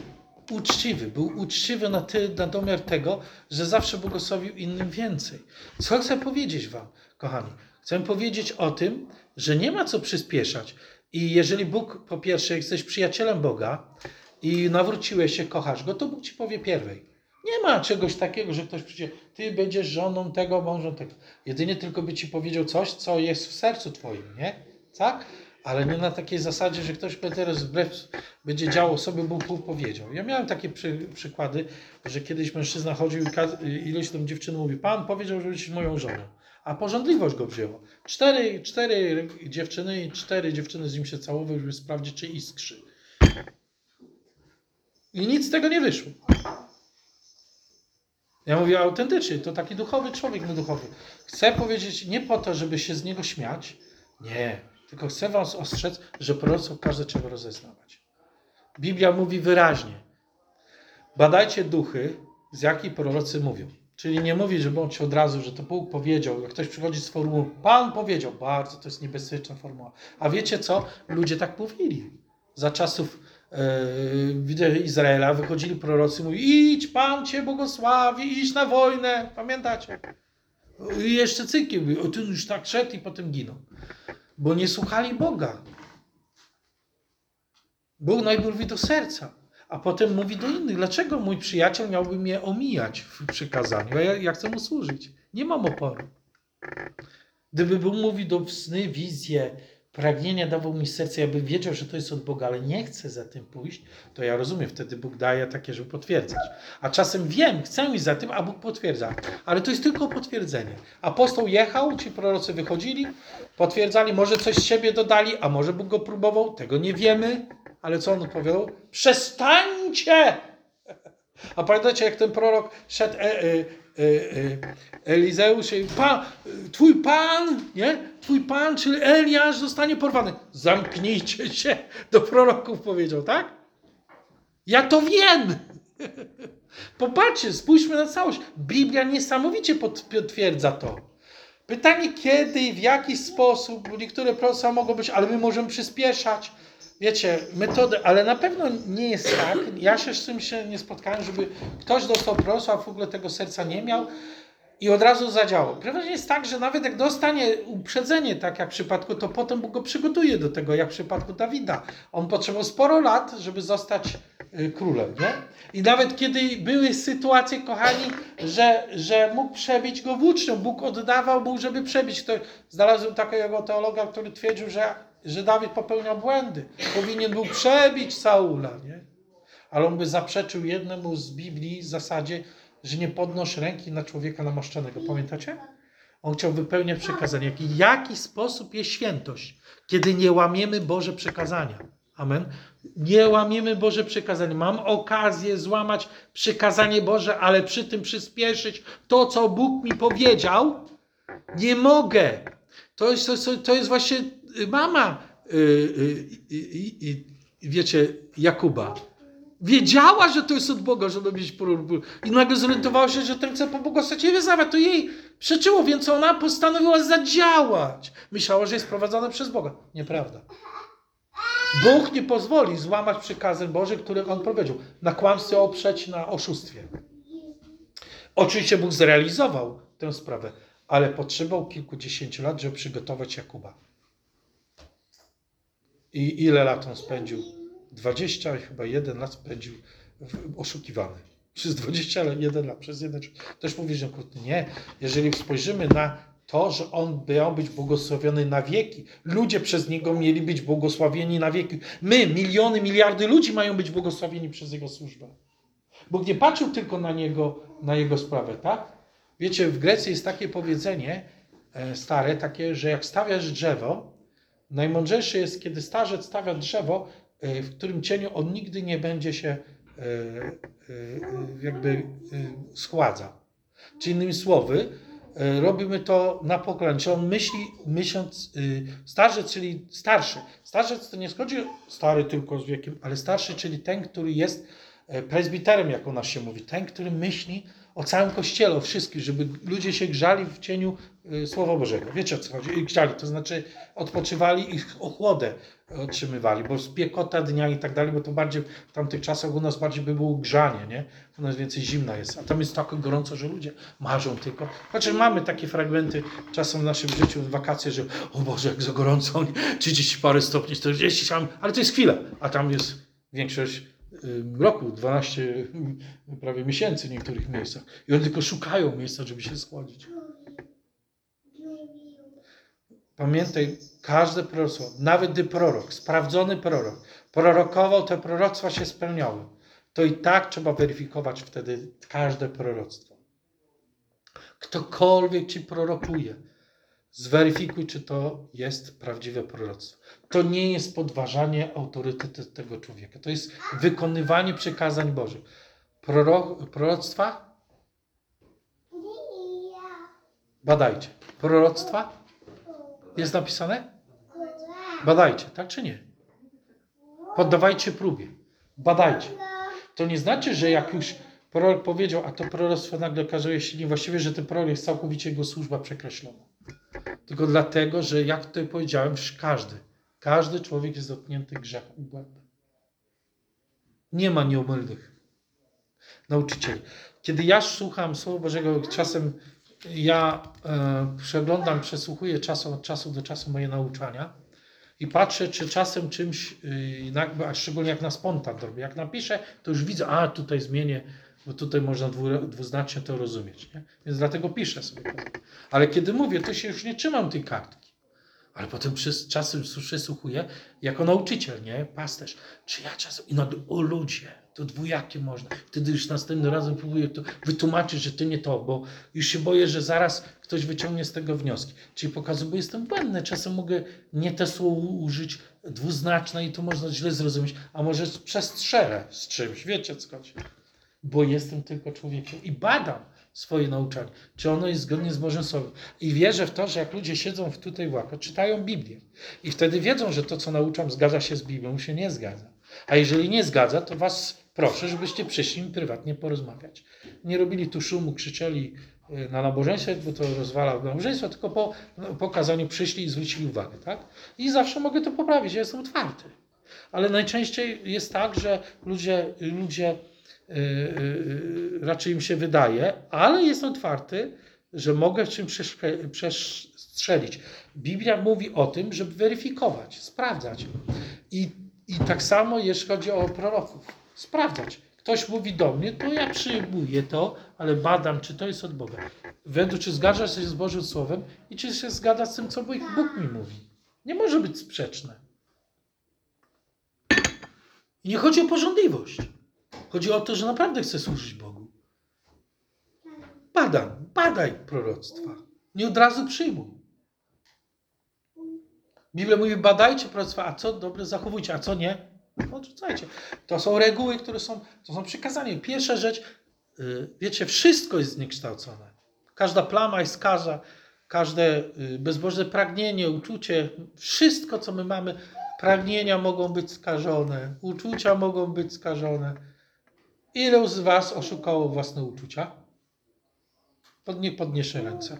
Uczciwy, był uczciwy na, ty, na domiar tego, że zawsze błogosławił innym więcej. Co chcę powiedzieć Wam, kochani? Chcę powiedzieć o tym, że nie ma co przyspieszać. I jeżeli Bóg, po pierwsze, jesteś przyjacielem Boga i nawróciłeś się, kochasz Go, to Bóg Ci powie pierwej. Nie ma czegoś takiego, że ktoś przyjdzie, Ty będziesz żoną tego, mężem tego. Jedynie tylko by Ci powiedział coś, co jest w sercu Twoim, nie? Tak? Ale nie na takiej zasadzie, że ktoś teraz wbrew będzie działo sobie, Bóg Bóg powiedział. Ja miałem takie przy, przykłady, że kiedyś mężczyzna chodził i ileś tam dziewczyny mówi, Pan powiedział, że jesteś moją żoną. A porządliwość go wzięło. Cztery, cztery dziewczyny i cztery dziewczyny z nim się całowały, żeby sprawdzić, czy iskrzy. I nic z tego nie wyszło. Ja mówię autentycznie, to taki duchowy człowiek, no duchowy. Chcę powiedzieć nie po to, żeby się z niego śmiać. Nie. Tylko chcę was ostrzec, że proroctwo każe czego rozeznawać. Biblia mówi wyraźnie. Badajcie duchy, z jakich prorocy mówią. Czyli nie mówi, że bądź od razu, że to Bóg powiedział. Jak ktoś przychodzi z formułą, Pan powiedział, bardzo to jest niebezpieczna formuła. A wiecie co? Ludzie tak mówili. Za czasów widzę Izraela, wychodzili prorocy, mówi idź, Pan Cię błogosławi, idź na wojnę, pamiętacie? I jeszcze cyki, mówi, o ty już tak szedł i potem ginął. Bo nie słuchali Boga. Bóg najpierw mówi do serca, a potem mówi do innych. Dlaczego mój przyjaciel miałby mnie omijać w przykazaniu? A ja, ja chcę mu służyć. Nie mam oporu. Gdyby Bóg mówił do sny, wizje, pragnienia dawał mi serce, ja bym wiedział, że to jest od Boga, ale nie chcę za tym pójść, to ja rozumiem, wtedy Bóg daje takie, żeby potwierdzać. A czasem wiem, chcę iść za tym, a Bóg potwierdza. Ale to jest tylko potwierdzenie. Apostoł jechał, ci prorocy wychodzili, potwierdzali, może coś z siebie dodali, a może Bóg go próbował, tego nie wiemy, ale co on odpowiadał? Przestańcie! A pamiętacie, jak ten prorok szedł e, e, e, e, Elizeusz i pan, twój pan, nie? Twój pan, czyli Eliasz zostanie porwany. Zamknijcie się, do proroków powiedział, tak? Ja to wiem. Popatrzcie, spójrzmy na całość. Biblia niesamowicie pot- potwierdza to. Pytanie kiedy i w jaki sposób, niektóre proroctwa mogą być, ale my możemy przyspieszać. Wiecie, metody, ale na pewno nie jest tak. Ja się z tym się nie spotkałem, żeby ktoś dostał proroctwa, a w ogóle tego serca nie miał i od razu zadziałał. Przeważnie jest tak, że nawet jak dostanie uprzedzenie, tak jak w przypadku, to potem Bóg go przygotuje do tego, jak w przypadku Dawida. On potrzebował sporo lat, żeby zostać y, królem, nie? I nawet kiedy były sytuacje, kochani, że, że mógł przebić go włócznią, Bóg oddawał mu, żeby przebić. To znalazłem takiego teologa, który twierdził, że, że Dawid popełniał błędy. Powinien był przebić Saula, nie? Ale on by zaprzeczył jednemu z Biblii zasadzie, że nie podnosz ręki na człowieka namaszczonego. Pamiętacie? On chciał wypełniać przekazania. W jaki sposób jest świętość, kiedy nie łamiemy Boże przekazania? Amen. Nie łamiemy Boże przekazania. Mam okazję złamać przykazanie Boże, ale przy tym przyspieszyć to, co Bóg mi powiedział. Nie mogę. To jest, to jest, właśnie mama, y, y, y, y, wiecie, Jakuba. Wiedziała, że to jest od Boga, żeby mieć prób. I nagle zorientowała się, że ten chce pobłogosławić wyznawać. To jej przeczyło, więc ona postanowiła zadziałać. Myślała, że jest prowadzona przez Boga. Nieprawda. Bóg nie pozwoli złamać przykazań Bożych, które On powiedział. Na kłamstwie oprzeć, na oszustwie. Oczywiście Bóg zrealizował tę sprawę, ale potrzebował kilkudziesięciu lat, żeby przygotować Jakuba. I ile lat on spędził? 20, chyba 1 lat spędził oszukiwany. Przez 21 lat, przez jeden. Też mówi, że. Nie. Jeżeli spojrzymy na to, że on miał być błogosławiony na wieki, ludzie przez niego mieli być błogosławieni na wieki. My, miliony, miliardy ludzi mają być błogosławieni przez jego służbę. Bóg nie patrzył tylko na niego, na jego sprawę, tak? Wiecie, w Grecji jest takie powiedzenie e, stare, takie, że jak stawiasz drzewo, najmądrzejsze jest, kiedy starzec stawia drzewo, e, w którym cieniu on nigdy nie będzie się e, e, jakby schładza. Czy innymi słowy, robimy to na pokolenie. Czy on myśli, myśląc, starzec, czyli starszy. Starzec to nie schodzi stary tylko z wiekiem, ale starszy, czyli ten, który jest prezbiterem, jak u nas się mówi. Ten, który myśli o całym Kościele, o wszystkich, żeby ludzie się grzali w cieniu y, Słowa Bożego. Wiecie o co chodzi? Grzali, to znaczy odpoczywali i ochłodę otrzymywali, bo spiekota dnia i tak dalej, bo to bardziej w tamtych czasach u nas bardziej by było grzanie, nie? U nas więcej zimna jest, a tam jest tak gorąco, że ludzie marzą tylko. Znaczy mamy takie fragmenty czasem w naszym życiu, w wakacje, że o Boże, jak za gorąco, nie? 30 parę stopni, 40 tam, ale to jest chwila, a tam jest większość roku, 12 y, prawie miesięcy w niektórych miejscach. I oni tylko szukają miejsca, żeby się schłodzić. Pamiętaj, każde proroctwo, nawet gdy prorok, sprawdzony prorok, prorokował, te proroctwa się spełniały, to i tak trzeba weryfikować wtedy każde proroctwo. Ktokolwiek ci prorokuje, zweryfikuj, czy to jest prawdziwe proroctwo. To nie jest podważanie autorytetu tego człowieka. To jest wykonywanie przykazań Bożych. Proro, proroctwa? Badajcie. Proroctwa? Jest napisane? Badajcie, tak czy nie? Poddawajcie próbie. Badajcie. To nie znaczy, że jak już prorok powiedział, a to proroctwo nagle okazuje się niewłaściwie, że ten prorok jest całkowicie jego służba przekreślona. Tylko dlatego, że jak tutaj powiedziałem, każdy, każdy człowiek jest dotknięty grzechem błędem. Nie ma nieomylnych nauczycieli. Kiedy ja słucham Słowa Bożego, czasem ja e, przeglądam, przesłuchuję czasu, od czasu do czasu moje nauczania i patrzę, czy czasem czymś, y, jakby, a szczególnie jak na spontan robię. Jak napiszę, to już widzę, a tutaj zmienię, bo tutaj można dwu, dwuznacznie to rozumieć. Nie? Więc dlatego piszę sobie. Ale kiedy mówię, to się już nie trzymam tej kartki. Ale potem przez czasem przesłuchuję jako nauczyciel, nie? Pasterz. Czy ja czasem... I nagle, o ludzie, to dwujakie można. Wtedy już następnym razem próbuję to wytłumaczyć, że to nie to, bo już się boję, że zaraz ktoś wyciągnie z tego wnioski. Czyli pokazuję, bo jestem błędny. Czasem mogę nie te słowo użyć, dwuznaczne i to można źle zrozumieć, a może przestrzelę z czymś. Wiecie skąd? Bo jestem tylko człowiekiem i badam swoje nauczanie, czy ono jest zgodnie z Bożym Słowem. I wierzę w to, że jak ludzie siedzą w tutaj w łapach, czytają Biblię i wtedy wiedzą, że to, co nauczam, zgadza się z Biblią, się nie zgadza. A jeżeli nie zgadza, to was proszę, żebyście przyszli prywatnie porozmawiać. Nie robili tu szumu, krzyczeli y, na nabożeństwie, bo to rozwala nabożeństwo, tylko po no, pokazaniu przyszli i zwrócili uwagę, tak? I zawsze mogę to poprawić, ja jestem otwarty. Ale najczęściej jest tak, że ludzie, ludzie raczej im się wydaje, ale jestem otwarty, że mogę w czym przestrzelić. Biblia mówi o tym, żeby weryfikować, sprawdzać. I, I tak samo jeśli chodzi o proroków. Sprawdzać. Ktoś mówi do mnie, to ja przyjmuję to, ale badam, czy to jest od Boga. Według, czy zgadza się z Bożym Słowem i czy się zgadza z tym, co Bóg mi mówi. Nie może być sprzeczne. I nie chodzi o porządliwość. Chodzi o to, że naprawdę chcę służyć Bogu. Badam, badaj proroctwa. Nie od razu przyjmuj. Biblia mówi, badajcie proroctwa, a co dobre zachowujcie, a co nie, odrzucajcie. To są reguły, które są, to są przykazania. Pierwsza rzecz, y, wiecie, wszystko jest zniekształcone. Każda plama jest skaza, każde y, bezbożne pragnienie, uczucie, wszystko, co my mamy, pragnienia mogą być skażone, uczucia mogą być skażone. Ilu z was oszukało własne uczucia? Pod, nie podniesie ręce.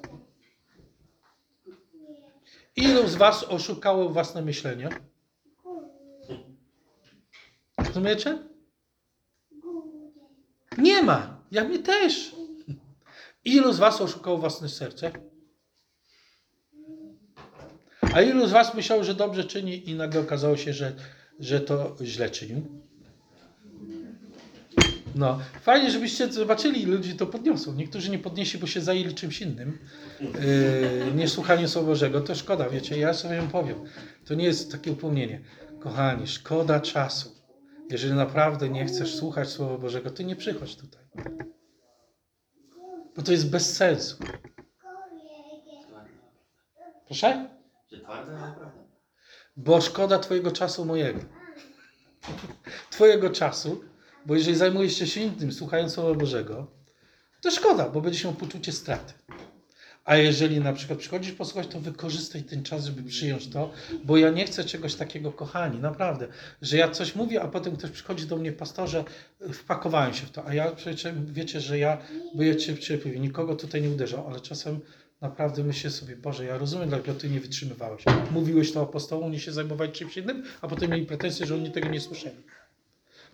Ilu z was oszukało własne myślenie? Rozumiecie? Nie ma. Ja mnie też. Ilu z was oszukało własne serce? A ilu z was myślało, że dobrze czyni i nagle okazało się, że, że to źle czynił? No, fajnie, żebyście zobaczyli, ludzi to podniosą. Niektórzy nie podnieśli, bo się zajęli czymś innym, yy, nie słuchanie Słowa Bożego. To szkoda, wiecie, ja sobie powiem. To nie jest takie upomnienie. Kochani, szkoda czasu. Jeżeli naprawdę nie chcesz słuchać Słowa Bożego, to nie przychodź tutaj. Bo to jest bez sensu. Proszę? Bo szkoda Twojego czasu mojego. Twojego czasu, bo jeżeli zajmujesz się innym, słuchając Słowa Bożego, to szkoda, bo będziesz miał poczucie straty. A jeżeli na przykład przychodzisz posłuchać, to wykorzystaj ten czas, żeby przyjąć to, bo ja nie chcę czegoś takiego, kochani, naprawdę, że ja coś mówię, a potem ktoś przychodzi do mnie, pastorze, wpakowałem się w to, a ja przecież wiecie, że ja byję cierpliwy, nikogo tutaj nie uderzał, ale czasem naprawdę myślę sobie, Boże, ja rozumiem, dlaczego Ty nie wytrzymywałeś. Mówiłeś to apostołom, nie się zajmowali czymś innym, a potem mieli pretensje, że oni tego nie słyszeli.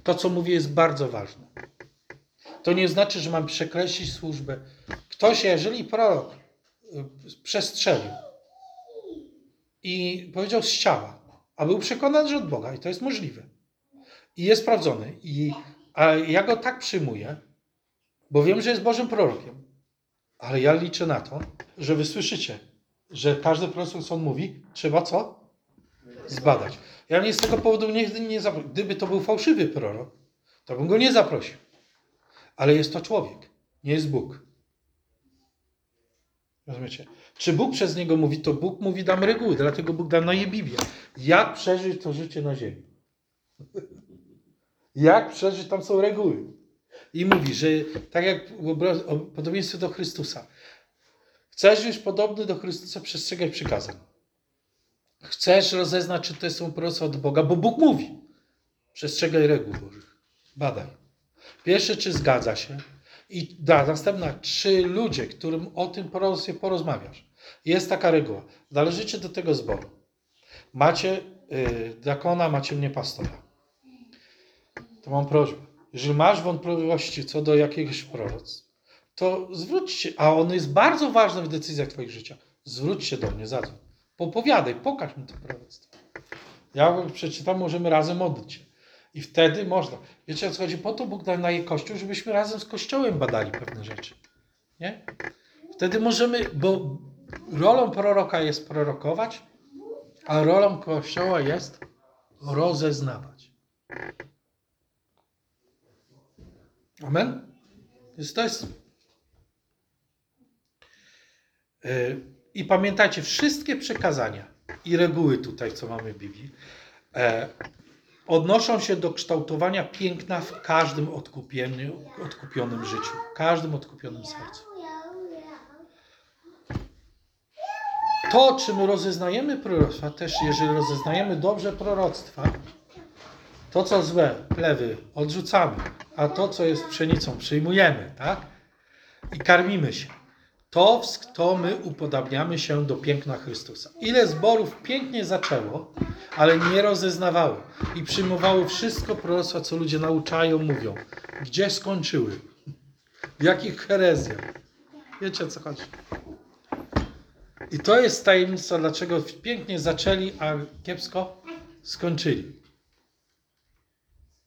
To, co mówię, jest bardzo ważne. To nie znaczy, że mam przekreślić służbę. Ktoś, jeżeli prorok y, przestrzelił i powiedział z ciała, a był przekonany, że od Boga, i to jest możliwe, i jest sprawdzony, i, a ja go tak przyjmuję, bo wiem, że jest Bożym prorokiem, ale ja liczę na to, że wy słyszycie, że każdy proroctwo, co on mówi, trzeba co? Zbadać. Ja mnie z tego powodu nigdy nie zaprosił. Gdyby to był fałszywy prorok, to bym go nie zaprosił. Ale jest to człowiek, nie jest Bóg. Rozumiecie? Czy Bóg przez niego mówi, to Bóg mówi, dam reguły, dlatego Bóg na je Biblię. Jak przeżyć to życie na ziemi? Jak przeżyć, tam są reguły. I mówi, że tak jak w podobieństwie do Chrystusa. Chcesz być podobny do Chrystusa, przestrzegaj przykazań. Chcesz rozeznać, czy to są proroctwa od Boga, bo Bóg mówi. Przestrzegaj reguł Bożych. Badaj. Pierwsze, czy zgadza się. I da, następna, czy ludzie, którym o tym proroctwie porozmawiasz. Jest taka reguła. Należycie do tego zboru. Macie y, diakona, macie mnie pastora. to mam prośbę. Jeżeli masz wątpliwości co do jakiegoś proroctw, to zwróć się, a ono jest bardzo ważne w decyzjach Twoich życia. Zwróć się do mnie, zadzwoń. Popowiadaj, pokaż mi to proroctwo. Ja przeczytam, możemy razem modlić się. I wtedy można. Wiecie o co chodzi? Po to Bóg nam daje Kościół, żebyśmy razem z Kościołem badali pewne rzeczy. Nie? Wtedy możemy, bo rolą proroka jest prorokować, a rolą Kościoła jest rozeznawać. Amen? Więc to jest. Yy, I pamiętajcie, wszystkie przekazania i reguły tutaj, co mamy w Biblii, e, odnoszą się do kształtowania piękna w każdym odkupionym życiu, w każdym odkupionym sercu. To, czy my rozeznajemy proroctwa, też jeżeli rozeznajemy dobrze proroctwa, to co złe, plewy, odrzucamy, a to, co jest pszenicą, przyjmujemy, tak? I karmimy się. To, to my upodabniamy się do piękna Chrystusa. Ile zborów pięknie zaczęło, ale nie rozeznawały i przyjmowały wszystko proroctwa, co ludzie nauczają, mówią. Gdzie skończyły? W jakich herezjach? Wiecie o co chodzi? I to jest tajemnica, dlaczego pięknie zaczęli, a kiepsko skończyli.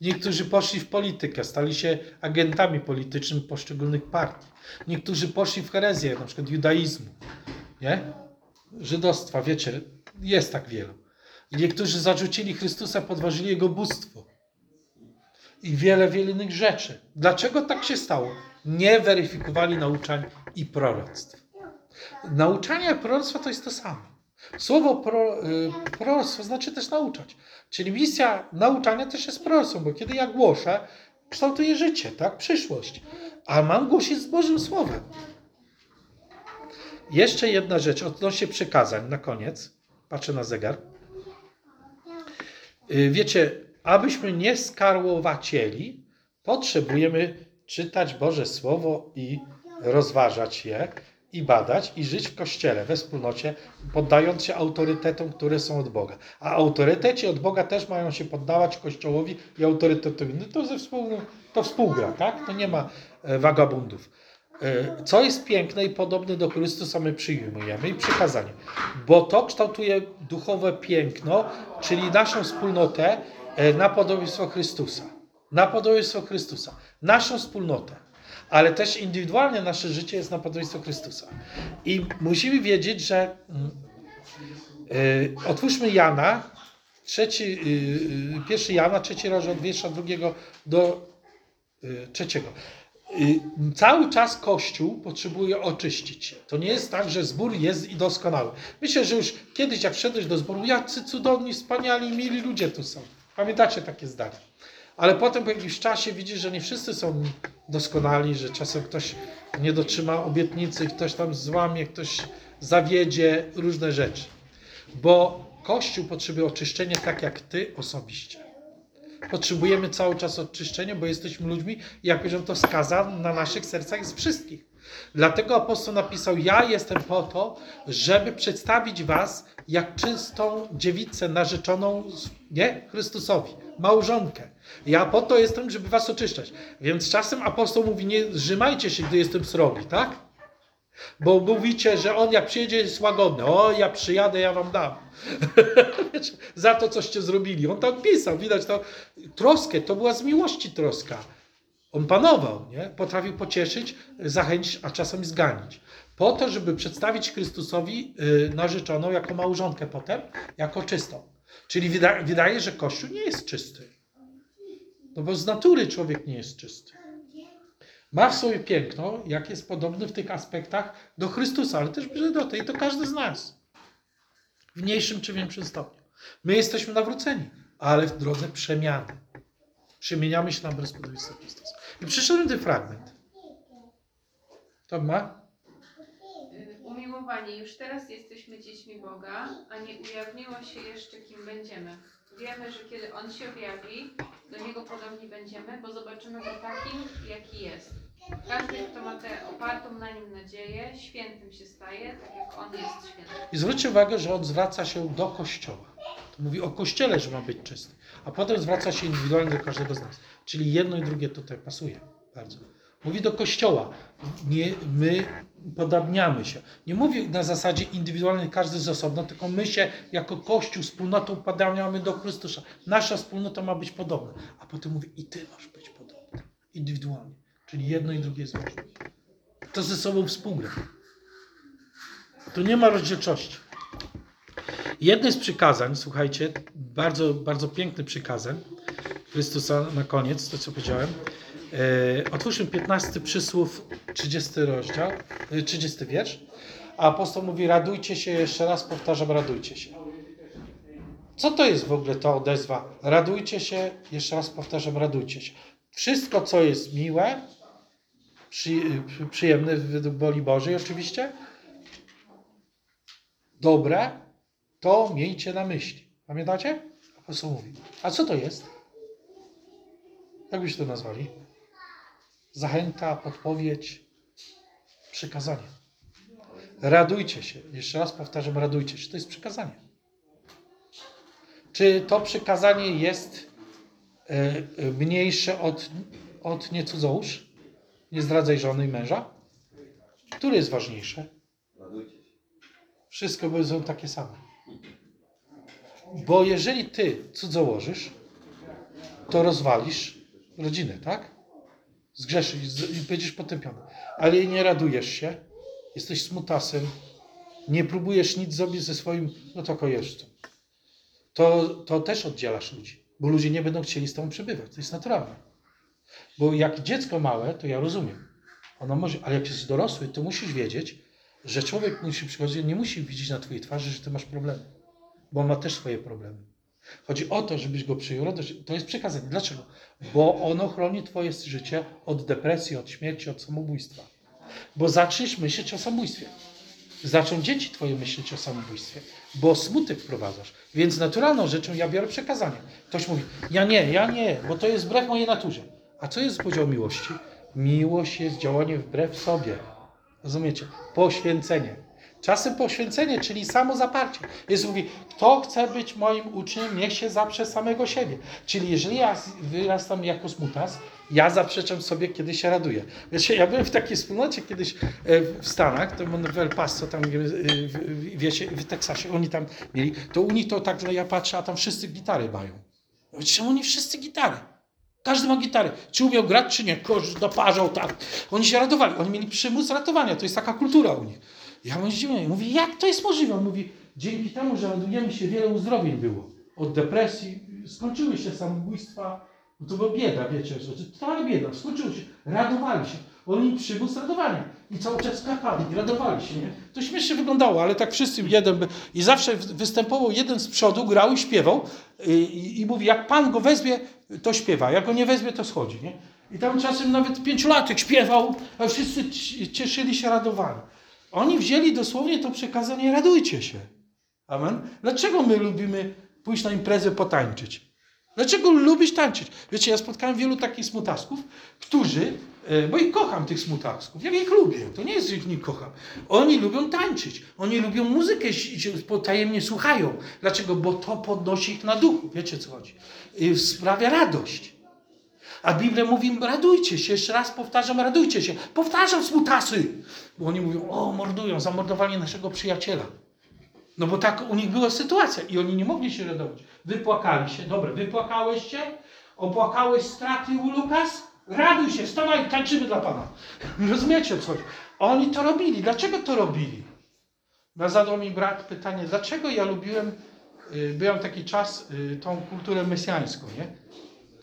Niektórzy poszli w politykę, stali się agentami politycznymi poszczególnych partii. Niektórzy poszli w herezję, na przykład judaizmu, nie? Żydostwa, wiecie, jest tak wielu. Niektórzy zarzucili Chrystusa, podważyli Jego bóstwo. I wiele, wiele innych rzeczy. Dlaczego tak się stało? Nie weryfikowali nauczań i proroctw. Nauczanie i proroctwo to jest to samo. Słowo pro, y, proroctwo znaczy też nauczać. Czyli misja nauczania też jest proroctwem, bo kiedy ja głoszę, kształtuję życie, tak? Przyszłość. A mam głosić z Bożym Słowem. Jeszcze jedna rzecz odnośnie przykazań na koniec. Patrzę na zegar. Y, Wiecie, abyśmy nie skarłowacieli, potrzebujemy czytać Boże Słowo i rozważać je i badać i żyć w Kościele, we wspólnocie, poddając się autorytetom, które są od Boga. A autoryteci od Boga też mają się poddawać Kościołowi i autorytetowi. No to, ze współ, to współgra, tak? To nie ma e, wagabundów. E, Co jest piękne i podobne do Chrystusa my przyjmujemy i przykazanie. Bo to kształtuje duchowe piękno, czyli naszą wspólnotę e, na podobieństwo Chrystusa. Na podobieństwo Chrystusa. Naszą wspólnotę. Ale też indywidualnie nasze życie jest na podobieństwo Chrystusa. I musimy wiedzieć, że e, otwórzmy Jana, trzeci, y, y, pierwszy Jana, trzeci rozdział od wiersza drugiego do y, trzeciego. Y, Cały czas Kościół potrzebuje oczyścić się. To nie jest tak, że zbór jest i doskonały. Myślę, że już kiedyś, jak wszedłeś do zboru, jacy cudowni, wspaniali, mili ludzie tu są. Pamiętacie takie zdanie. Ale potem po jakimś czasie widzisz, że nie wszyscy są doskonali, że czasem ktoś nie dotrzyma obietnicy, ktoś tam złamie, ktoś zawiedzie, różne rzeczy. Bo Kościół potrzebuje oczyszczenia tak jak ty osobiście. Potrzebujemy cały czas oczyszczenia, bo jesteśmy ludźmi jak powiedziałem, to skaza na naszych sercach jest wszystkich. Dlatego apostoł napisał: Ja jestem po to, żeby przedstawić Was jak czystą dziewicę narzeczoną nie? Chrystusowi, małżonkę. Ja po to jestem, żeby Was oczyszczać. Więc czasem apostoł mówi: Nie zrzymajcie się, gdy jestem srogi, tak? Bo mówicie, że on jak przyjedzie jest łagodny. O, ja przyjadę, ja wam dam. Za to, coście zrobili. On tak pisał, widać to. Troskę, to była z miłości troska. On panował, nie? Potrafił pocieszyć, zachęcić, a czasem zganić. Po to, żeby przedstawić Chrystusowi y, narzeczoną jako małżonkę potem, jako czystą. Czyli wyda- wydaje, że Kościół nie jest czysty. No bo z natury człowiek nie jest czysty. Ma w sobie piękno, jak jest podobny w tych aspektach do Chrystusa, ale też brzydotę i to każdy z nas. W mniejszym czy większym stopniu. My jesteśmy nawróceni, ale w drodze przemiany. Przemieniamy się na bezpodobieństwo Chrystusa. I przyszedłem ten fragment. To ma? Y, Umiłowani, już teraz jesteśmy dziećmi Boga, a nie ujawniło się jeszcze, kim będziemy. Wiemy, że kiedy On się objawi, do Niego podobni będziemy, bo zobaczymy Go takim, jaki jest. Każdy, kto ma tę opartą na Nim nadzieję, świętym się staje, tak jak On jest święty. I zwróćcie uwagę, że on zwraca się do Kościoła. To mówi o Kościele, że ma być czysty. A potem zwraca się indywidualnie do każdego z nas. Czyli jedno i drugie tutaj pasuje bardzo. Mówi do Kościoła. Nie, my podobniamy się. Nie mówi na zasadzie indywidualnej każdy z osobna, tylko my się jako Kościół, wspólnotą podobniamy do Chrystusa. Nasza wspólnota ma być podobna. A potem mówi i ty masz być podobny. Indywidualnie. Czyli jedno i drugie jest ważne. To ze sobą współgra. Tu nie ma rozdzielczości. Jedne z przykazań, słuchajcie, bardzo, bardzo piękny przykazań Chrystusa na koniec, to co powiedziałem. E, otwórzmy 15 przysłów, 30 rozdział, e, 30 wiersz. A apostoł mówi, radujcie się, jeszcze raz powtarzam, radujcie się. Co to jest w ogóle ta odezwa? Radujcie się, jeszcze raz powtarzam, radujcie się. Wszystko, co jest miłe, przy, przy, przyjemne według woli Bożej oczywiście, dobre, to miejcie na myśli. Pamiętacie? Apostoł mówi. A co to jest? Jak byście to nazwali? Zachęta, podpowiedź, przykazanie. Radujcie się. Jeszcze raz powtarzam, radujcie się. To jest przykazanie. Czy to przykazanie jest e, e, mniejsze od, od nie cudzołóż? Nie zdradzaj żony i męża? Które jest ważniejsze? Wszystko są takie same. Bo jeżeli ty cudzołożysz, to rozwalisz rodzinę, tak? Zgrzeszysz i będziesz potępiony. Ale nie radujesz się, jesteś smutasem, nie próbujesz nic zrobić ze swoim, no to kojeżdżą. To, to też oddzielasz ludzi, bo ludzie nie będą chcieli z tobą przebywać. To jest naturalne. Bo jak dziecko małe, to ja rozumiem. Ono może, ale jak jest dorosły, to musisz wiedzieć, że człowiek musi przychodzić, nie musi widzieć na twojej twarzy, że ty masz problemy. Bo on ma też swoje problemy. Chodzi o to, żebyś go przyjął. To jest przekazanie. Dlaczego? Bo ono chroni twoje życie od depresji, od śmierci, od samobójstwa. Bo zaczniesz myśleć o samobójstwie. Zaczną dzieci twoje myśleć o samobójstwie, bo smutek wprowadzasz. Więc naturalną rzeczą ja biorę przekazanie. Ktoś mówi, ja nie, ja nie, bo to jest wbrew mojej naturze. A co jest podział miłości? Miłość jest działanie wbrew sobie. Rozumiecie? Poświęcenie. Czasem poświęcenie, czyli samo zaparcie. Jezus mówi, kto chce być moim uczniem, niech się zaprze samego siebie. Czyli jeżeli ja wyrastam jako smutas, ja zaprzeczam sobie, kiedy się raduję. Wiecie, ja byłem w takiej wspólnocie kiedyś e, w Stanach, to w El Paso, tam e, wiecie, w Teksasie, oni tam mieli, to u nich to tak, że ja patrzę, a tam wszyscy gitary mają. Czemu oni wszyscy gitary? Każdy ma gitarę. Czy umiał grać, czy nie. Kosz doparzał, tak. Oni się radowali. Oni mieli przymus ratowania. To jest taka kultura u nich. Ja mam zdziwienie. Mówi, jak to jest możliwe? On mówi, dzięki temu, że radujemy się, wiele uzdrowień było. Od depresji, skończyły się samobójstwa. To była bieda, wiecie, że totalna bieda. Skończyło się. Radowali się. Oni przymus radowania. I cały czas skakali radowali się, nie? To śmiesznie wyglądało, ale tak wszyscy jeden. I zawsze występował jeden z przodu, grał i śpiewał i, i, i mówi, jak Pan go wezwie, to śpiewa. Jak go nie wezwie, to schodzi, nie? I tam czasem nawet pięciolatek śpiewał, a wszyscy ci- cieszyli się, radowali. Oni wzięli dosłownie to przekazanie, radujcie się. Amen. Dlaczego my lubimy pójść na imprezę potańczyć? Dlaczego lubisz tańczyć? Wiecie, ja spotkałem wielu takich smutasków, którzy, bo ich kocham tych smutasków, ja ich lubię, to nie jest, że ich nie kocham. Oni lubią tańczyć, oni lubią muzykę, si- si- potajemnie słuchają. Dlaczego? Bo to podnosi ich na duchu, wiecie co chodzi? I sprawia radość. A Biblia mówi, radujcie się, jeszcze raz powtarzam, radujcie się. Powtarzam smutasy, bo oni mówią, o, mordują, zamordowali naszego przyjaciela. No bo tak u nich była sytuacja i oni nie mogli się radować. Wypłakali się. Dobra, wypłakałeś się? Opłakałeś straty u Lukas? Raduj się, stawaj, tańczymy dla Pana. Rozumiecie co chodzi? Oni to robili. Dlaczego to robili? No, zadał mi brat pytanie, dlaczego ja lubiłem, y, byłem taki czas, y, tą kulturę mesjańską, nie?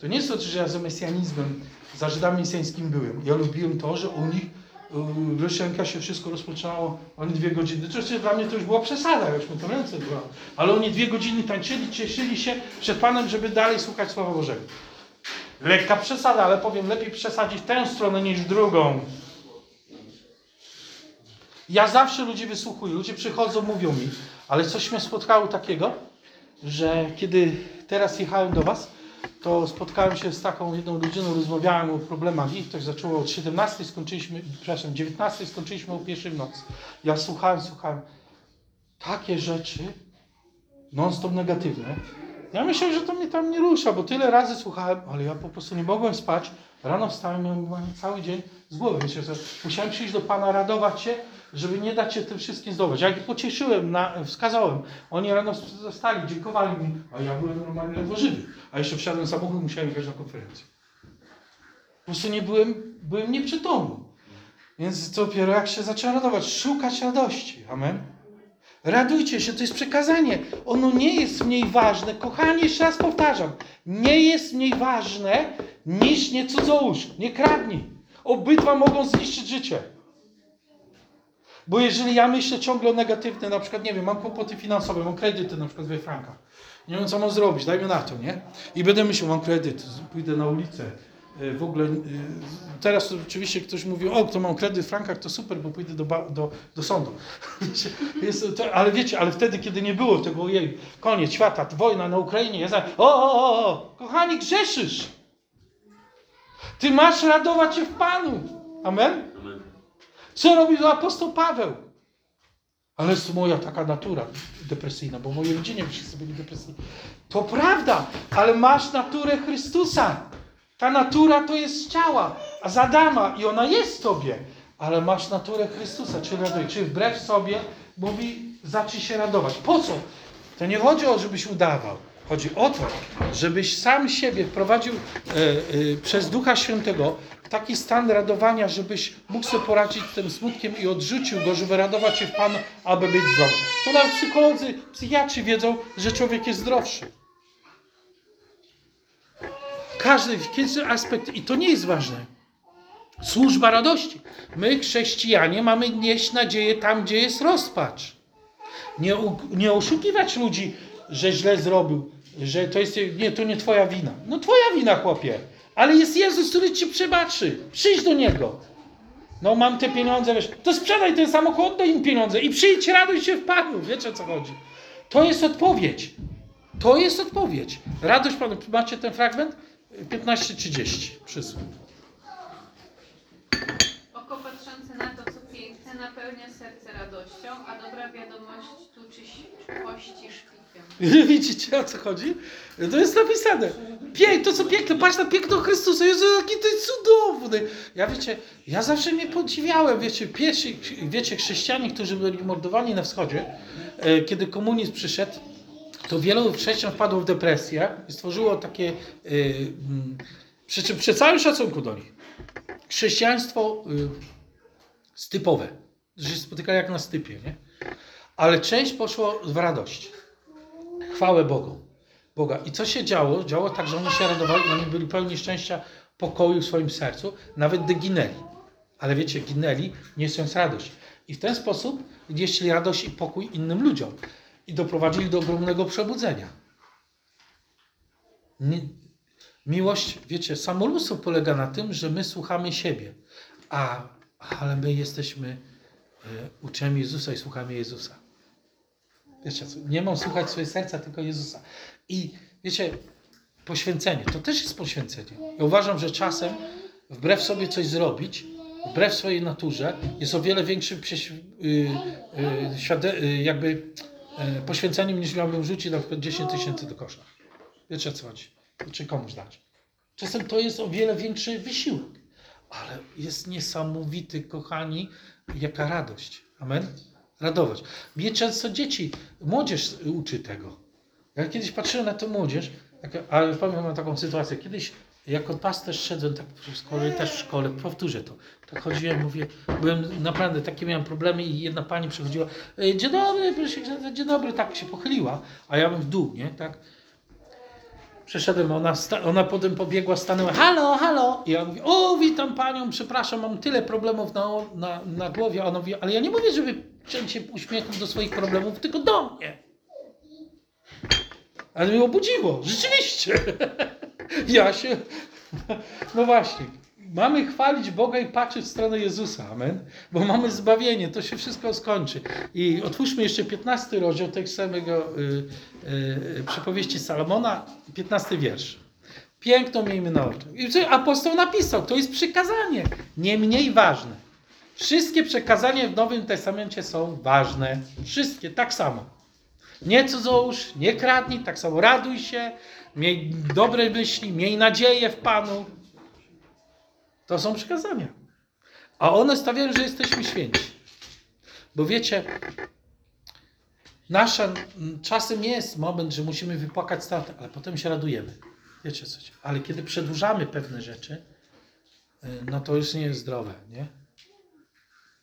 To nie jest to, że ja za mesjanizmem, za Żydami mesjańskimi byłem. Ja lubiłem to, że u nich yy, Rosjanka się wszystko rozpoczynało, oni dwie godziny. Oczywiście dla mnie to już była przesada, już mi to ręce była. Ale oni dwie godziny tańczyli, cieszyli się przed Panem, żeby dalej słuchać Słowa Bożego. Lekka przesada, ale powiem, lepiej przesadzić tę stronę niż drugą. Ja zawsze ludzi wysłuchuję, ludzie przychodzą, mówią mi, ale coś mnie spotkało takiego, że kiedy teraz jechałem do Was, to spotkałem się z taką jedną rodziną, rozmawiałem o problemach ich, to się zaczęło od 17, skończyliśmy, przepraszam, 19, skończyliśmy o pierwszej w nocy. Ja słuchałem, słuchałem. Takie rzeczy non-stop negatywne. Ja myślę, że to mnie tam nie rusza, bo tyle razy słuchałem, ale ja po prostu nie mogłem spać. Rano wstałem, miałem cały dzień z głowy. Wiecie, że musiałem przyjść do Pana, radować się, żeby nie dać się tym wszystkim zdobyć. Jak pocieszyłem, na, wskazałem, oni rano zostali, dziękowali mi, a ja byłem normalnie ledwo żywy. A jeszcze wsiadłem samochód, musiałem jechać na konferencję. Po prostu nie byłem, byłem nieprzytomny. Więc dopiero jak się zacząłem radować, szukać radości. Amen. Radujcie się, to jest przekazanie. Ono nie jest mniej ważne. Kochani, jeszcze raz powtarzam. Nie jest mniej ważne niż nie cudzołóż. Nie kradnij. Obydwa mogą zniszczyć życie. Bo jeżeli ja myślę ciągle o negatywne, na przykład, nie wiem, mam kłopoty finansowe, mam kredyty na przykład we frankach. Nie wiem, co mam zrobić, dajmy na to, nie? I będę myślał, mam kredyt, pójdę na ulicę. Y, W ogóle y, teraz oczywiście ktoś mówi, o, kto mam kredyt w frankach, to super, bo pójdę do, do, do sądu. Jest, to, ale wiecie, ale wtedy, kiedy nie było tego, ojej, koniec świata, wojna na Ukrainie, jest tak, o, o, o, o, kochani, grzeszysz. Ty masz radować się w Panu. Amen? Amen. Co robił apostoł Paweł? Ale jest to moja taka natura depresyjna, bo w mojej rodzinie wszyscy byli depresyjni. To prawda, ale masz naturę Chrystusa. Ta natura to jest ciała, a z Adama i ona jest w tobie, ale masz naturę Chrystusa, czyli raduj, czyli wbrew sobie mówi, zacznij się radować. Po co? To nie chodzi o, żebyś udawał. Chodzi o to, żebyś sam siebie wprowadził e, e, przez Ducha Świętego taki stan radowania, żebyś mógł sobie poradzić z tym smutkiem i odrzucił go, żeby radować się w Panu, aby być zdrowy. To nawet psycholodzy, psychiatrzy wiedzą, że człowiek jest zdrowszy. Każdy, każdy aspekt, i to nie jest ważne. Służba radości. My, chrześcijanie, mamy nieść nadzieję tam, gdzie jest rozpacz. Nie, u- nie oszukiwać ludzi, że źle zrobił, że to jest, nie, to nie twoja wina. No twoja wina, chłopie. Ale jest Jezus, który ci przebaczy. Przyjdź do Niego. No mam te pieniądze, wiesz, to sprzedaj ten samochód, oddaj im pieniądze i przyjdź, raduj się w Panu. Wiecie o co chodzi. To jest odpowiedź. To jest odpowiedź. Radość Panu. Macie ten fragment? 15.30 przysług. Oko patrzące na to, co piękne, napełnia serce radością, a dobra wiadomość tuczy kości szpikiem. Widzicie o co chodzi? To jest napisane. Pięk, to co piękne, patrz na piękno Chrystusa. Jezu, jaki to jest cudowny. Ja wiecie, ja zawsze mnie podziwiałem, wiecie, pierwsi, wiecie, chrześcijanie, którzy byli mordowani na wschodzie, e, kiedy komunizm przyszedł, to wielu chrześcijan wpadło w depresję i stworzyło takie, mm, przy przy całym szacunku do nich, chrześcijaństwo y, stypowe, że się spotykali jak na stypie, nie? Ale część poszło w radość chwałę Bogu. Boga. I co się działo? Działo tak, że oni się radowali, oni byli pełni szczęścia, pokoju w swoim sercu, nawet gdy ginęli. Ale wiecie, ginęli, niosąc radość. I w ten sposób nieśli radość i pokój innym ludziom. I doprowadzili do ogromnego przebudzenia. Miłość, wiecie, samolubstwo polega na tym, że my słuchamy siebie, a, ale my jesteśmy e, uczniami Jezusa i słuchamy Jezusa. Wiecie, nie mam słuchać swojego serca, tylko Jezusa. I wiecie, poświęcenie, to też jest poświęcenie. Ja uważam, że czasem wbrew sobie coś zrobić, wbrew swojej naturze, jest o wiele większym prześ- y, y, świade- y, jakby poświęceniem niż miałbym rzucić na przykład 10 tysięcy do kosza. Wiecie o co chodzi? Czy komuś dać. Czasem to jest o wiele większy wysiłek, ale jest niesamowity, kochani, jaka radość. Amen? Radować. Mnie często dzieci, młodzież uczy tego. Ja kiedyś patrzyłem na tę młodzież, ale pamiętam taką sytuację. Kiedyś jako pasterz szedłem tak szkole, też w szkole, powtórzę to. Tak chodziłem, mówię, byłem naprawdę, takie miałem problemy i jedna pani przychodziła, "E, dzień dobry, proszę księdza, dzień dobry, tak się pochyliła, a ja bym w dół, nie, tak. Przeszedłem, ona, ona potem pobiegła, stanęła, halo, halo. I ja mówię, o, witam panią, przepraszam, mam tyle problemów na, na, na głowie. A ona mówi, ale ja nie mówię, żeby ciąć się uśmiechem do swoich problemów, tylko do mnie. Ale mnie obudziło, rzeczywiście. Ja się, no właśnie, mamy chwalić Boga i patrzeć w stronę Jezusa, amen, bo mamy zbawienie, to się wszystko skończy. I otwórzmy jeszcze 15 rozdział tego samego y, y, przypowieści Salomona, 15 wiersz. Piękną miejmy na oczach. I apostoł napisał, to jest przykazanie, nie mniej ważne. Wszystkie przekazania w Nowym Testamencie są ważne. Wszystkie, tak samo. Nie cudzołóż, nie kradnij, tak samo raduj się, miej dobre myśli, miej nadzieję w Panu. To są przykazania. A one stawiają, że jesteśmy święci. Bo wiecie, nasza m, czasem jest moment, że musimy wypłakać straty, ale potem się radujemy. Wiecie coś. Ale kiedy przedłużamy pewne rzeczy, y, no to już nie jest zdrowe, nie?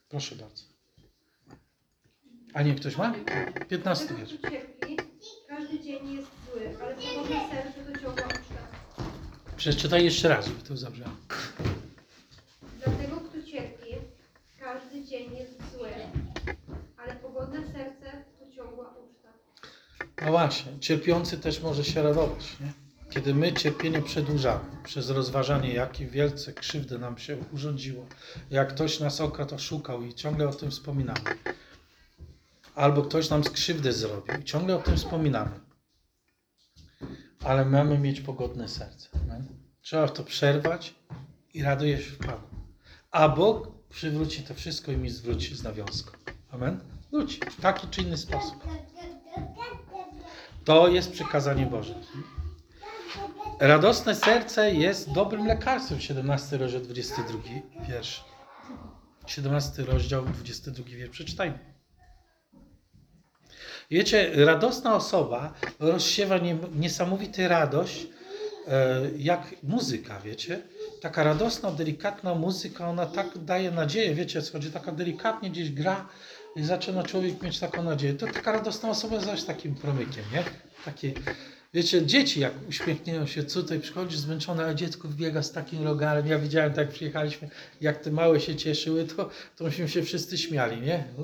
Proszę bardzo. A nie, ktoś ma? 15 Dlatego, wiersz. każdy dzień jest zły, ale pogodne serce do ciągła uczta. Przeczytaj jeszcze raz, żeby to zabrzmiało. Dlatego, kto cierpi, każdy dzień jest zły, ale pogodne serce to ciągła uczta. No właśnie, cierpiący też może się radować, nie? Kiedy my cierpienie przedłużamy przez rozważanie, jakie wielce krzywdy nam się urządziło, jak ktoś nas okradł, oszukał i ciągle o tym wspominamy. Albo ktoś nam skrzywdę zrobił i ciągle o tym wspominamy. Ale mamy mieć pogodne serce. Amen? Trzeba to przerwać i raduje się w Panu. A Bóg przywróci to wszystko i mi zwróci z nawiązką. Amen? Wróci w taki czy inny sposób. To jest przykazanie Boże. Radosne serce jest dobrym lekarstwem. 17 rozdział 22 wiersz. 17 rozdział 22 wiersz. Przeczytajmy. Wiecie, radosna osoba rozsiewa nie- niesamowity radość, e, jak muzyka, wiecie? Taka radosna, delikatna muzyka, ona tak daje nadzieję, wiecie co chodzi, taka delikatnie gdzieś gra i zaczyna człowiek mieć taką nadzieję. To taka radosna osoba jest zaś takim promykiem, nie? Takie, wiecie, dzieci jak uśmiechnieją się tutaj, przychodzi zmęczone, a dziecko wbiega z takim rogalem. Ja widziałem, tak przyjechaliśmy, jak te małe się cieszyły, to, to myśmy się wszyscy śmiali, nie? U,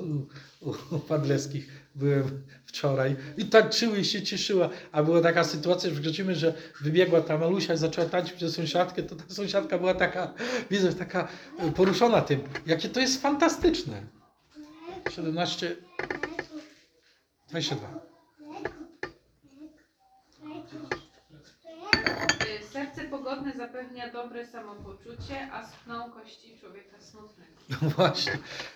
u, u Padleskich byłem wczoraj i tańczyły i się cieszyła, a była taka sytuacja, że wchodzimy, że wybiegła ta malusia i zaczęła tańczyć przez sąsiadkę, to ta sąsiadka była taka, widzę, taka e, poruszona tym, jakie to jest fantastyczne. 17, 22. Y, Pogodne zapewnia dobre samopoczucie, a schną kości człowieka smutnego. No właśnie.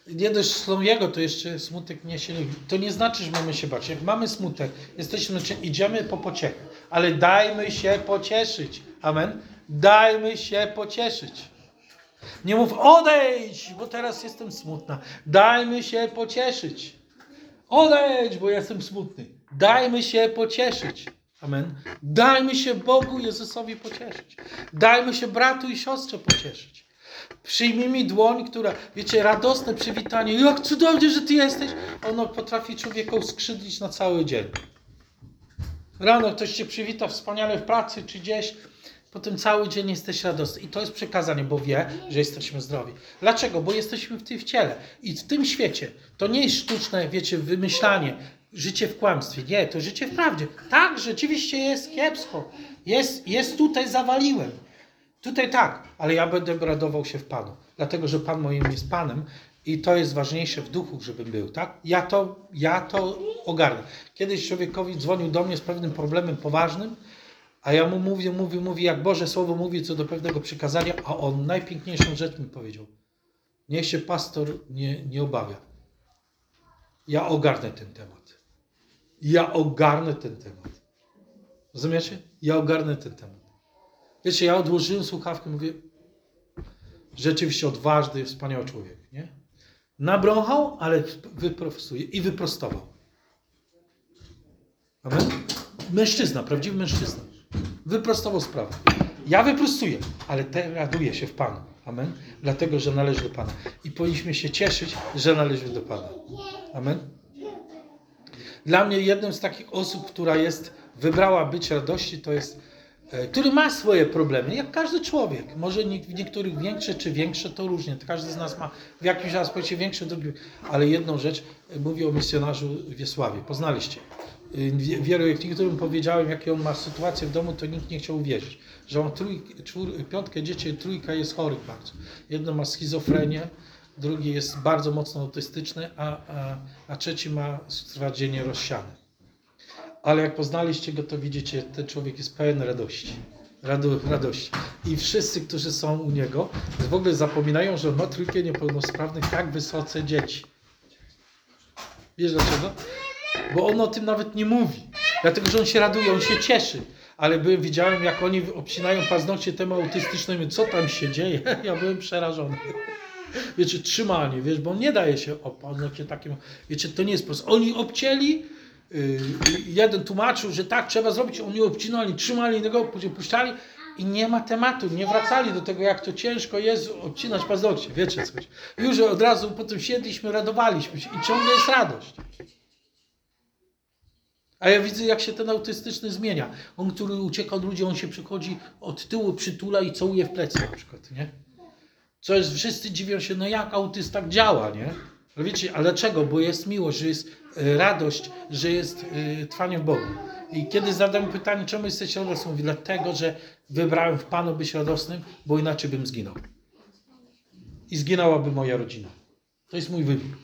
Nie dość są jego, to jeszcze smutek niesie. To nie znaczy, że mamy się bać. Jak mamy smutek, jesteśmy, idziemy po pociechę, ale dajmy się pocieszyć. Amen. Dajmy się pocieszyć. Nie mów odejdź, bo teraz jestem smutna. Dajmy się pocieszyć. Odejdź, bo jestem smutny. Dajmy się pocieszyć. Amen. Dajmy się Bogu Jezusowi pocieszyć. Dajmy się bratu i siostrze pocieszyć. Przyjmij mi dłoń, która, wiecie, radosne przywitanie. Jak cudownie, że Ty jesteś. Ono potrafi człowieka uskrzydlić na cały dzień. Rano ktoś Cię przywita wspaniale w pracy czy gdzieś. Potem cały dzień jesteś radosny. I to jest przekazanie, bo wie, że jesteśmy zdrowi. Dlaczego? Bo jesteśmy w tym ciele. I w tym świecie to nie jest sztuczne, wiecie, wymyślanie, życie w kłamstwie. Nie, to życie w prawdzie. Tak, rzeczywiście jest kiepsko. Jest, jest tutaj zawaliłem. Tutaj tak, ale ja będę radował się w Panu, dlatego że Pan moim jest Panem i to jest ważniejsze w duchu, żebym był, tak? Ja to, ja to ogarnę. Kiedyś człowiekowi dzwonił do mnie z pewnym problemem poważnym, a ja mu mówię, mówię, mówię, jak Boże Słowo mówi co do pewnego przykazania, a on najpiękniejszą rzecz mi powiedział. Niech się pastor nie, nie obawia. Ja ogarnę ten temat. Ja ogarnę ten temat. Rozumiecie? Ja ogarnę ten temat. Wiecie, ja odłożyłem słuchawkę, mówię, rzeczywiście odważny, wspaniały człowiek, nie? Nabrąchał, ale wyprostuje i wyprostował. Amen? Mężczyzna, prawdziwy mężczyzna. Wyprostował sprawę. Ja wyprostuję, ale te raduję się w Panu. Amen? Dlatego, że należy do Pana. I powinniśmy się cieszyć, że należy do Pana. Amen? Dla mnie jedną z takich osób, która jest, wybrała być radości, to jest, e, który ma swoje problemy, jak każdy człowiek. Może niektórych większe czy większe, to różnie. Każdy z nas ma w jakimś aspekcie większe, drugi. Ale jedną rzecz, e, mówię o misjonarzu Wiesławie. Poznaliście. E, wie- Wielu, jak niektórym powiedziałem, jakie on ma sytuację w domu, to nikt nie chciał uwierzyć. Że on trój, czwór, piątkę dzieci, trójka jest chorych bardzo. Jedno ma schizofrenię, drugi jest bardzo mocno autystyczny, a, a, a trzeci ma stwierdzenie rozsiane. Ale jak poznaliście go, to widzicie, ten człowiek jest pełen radości. Rado, radości. I wszyscy, którzy są u niego, w ogóle zapominają, że ma trójkę niepełnosprawnych, tak wysoce dzieci. Wiesz dlaczego? bo on o tym nawet nie mówi. Dlatego, że on się raduje, on się cieszy. Ale byłem, widziałem, jak oni obcinają paznokcie temu autystycznemu, co tam się dzieje. Ja byłem przerażony. Wiecie, trzymanie, wiesz, bo on nie daje się o paznokcie takim. Wiecie, to nie jest proste. Oni obcięli, yy, jeden tłumaczył, że tak trzeba zrobić, oni obcinali, trzymali tego, później puszczali i nie ma tematu, nie wracali do tego, jak to ciężko jest obcinać paznokcie. Wiecie, coś. Już od razu potem siedliśmy, radowaliśmy się i ciągle jest radość. A ja widzę, jak się ten autystyczny zmienia. On, który ucieka od ludzi, on się przychodzi od tyłu, przytula i całuje w plecy na przykład, nie? Co jest, wszyscy dziwią się, no jak autyst tak działa, nie? Ale wiecie, ale dlaczego? Bo jest miłość, że jest e, radość, że jest e, trwanie w Bogu. I kiedy zadam pytanie, czemu jesteś radosny? Mówi, dlatego, że wybrałem w Panu być radosnym, bo inaczej bym zginął. I zginęłaby moja rodzina. To jest mój wybór.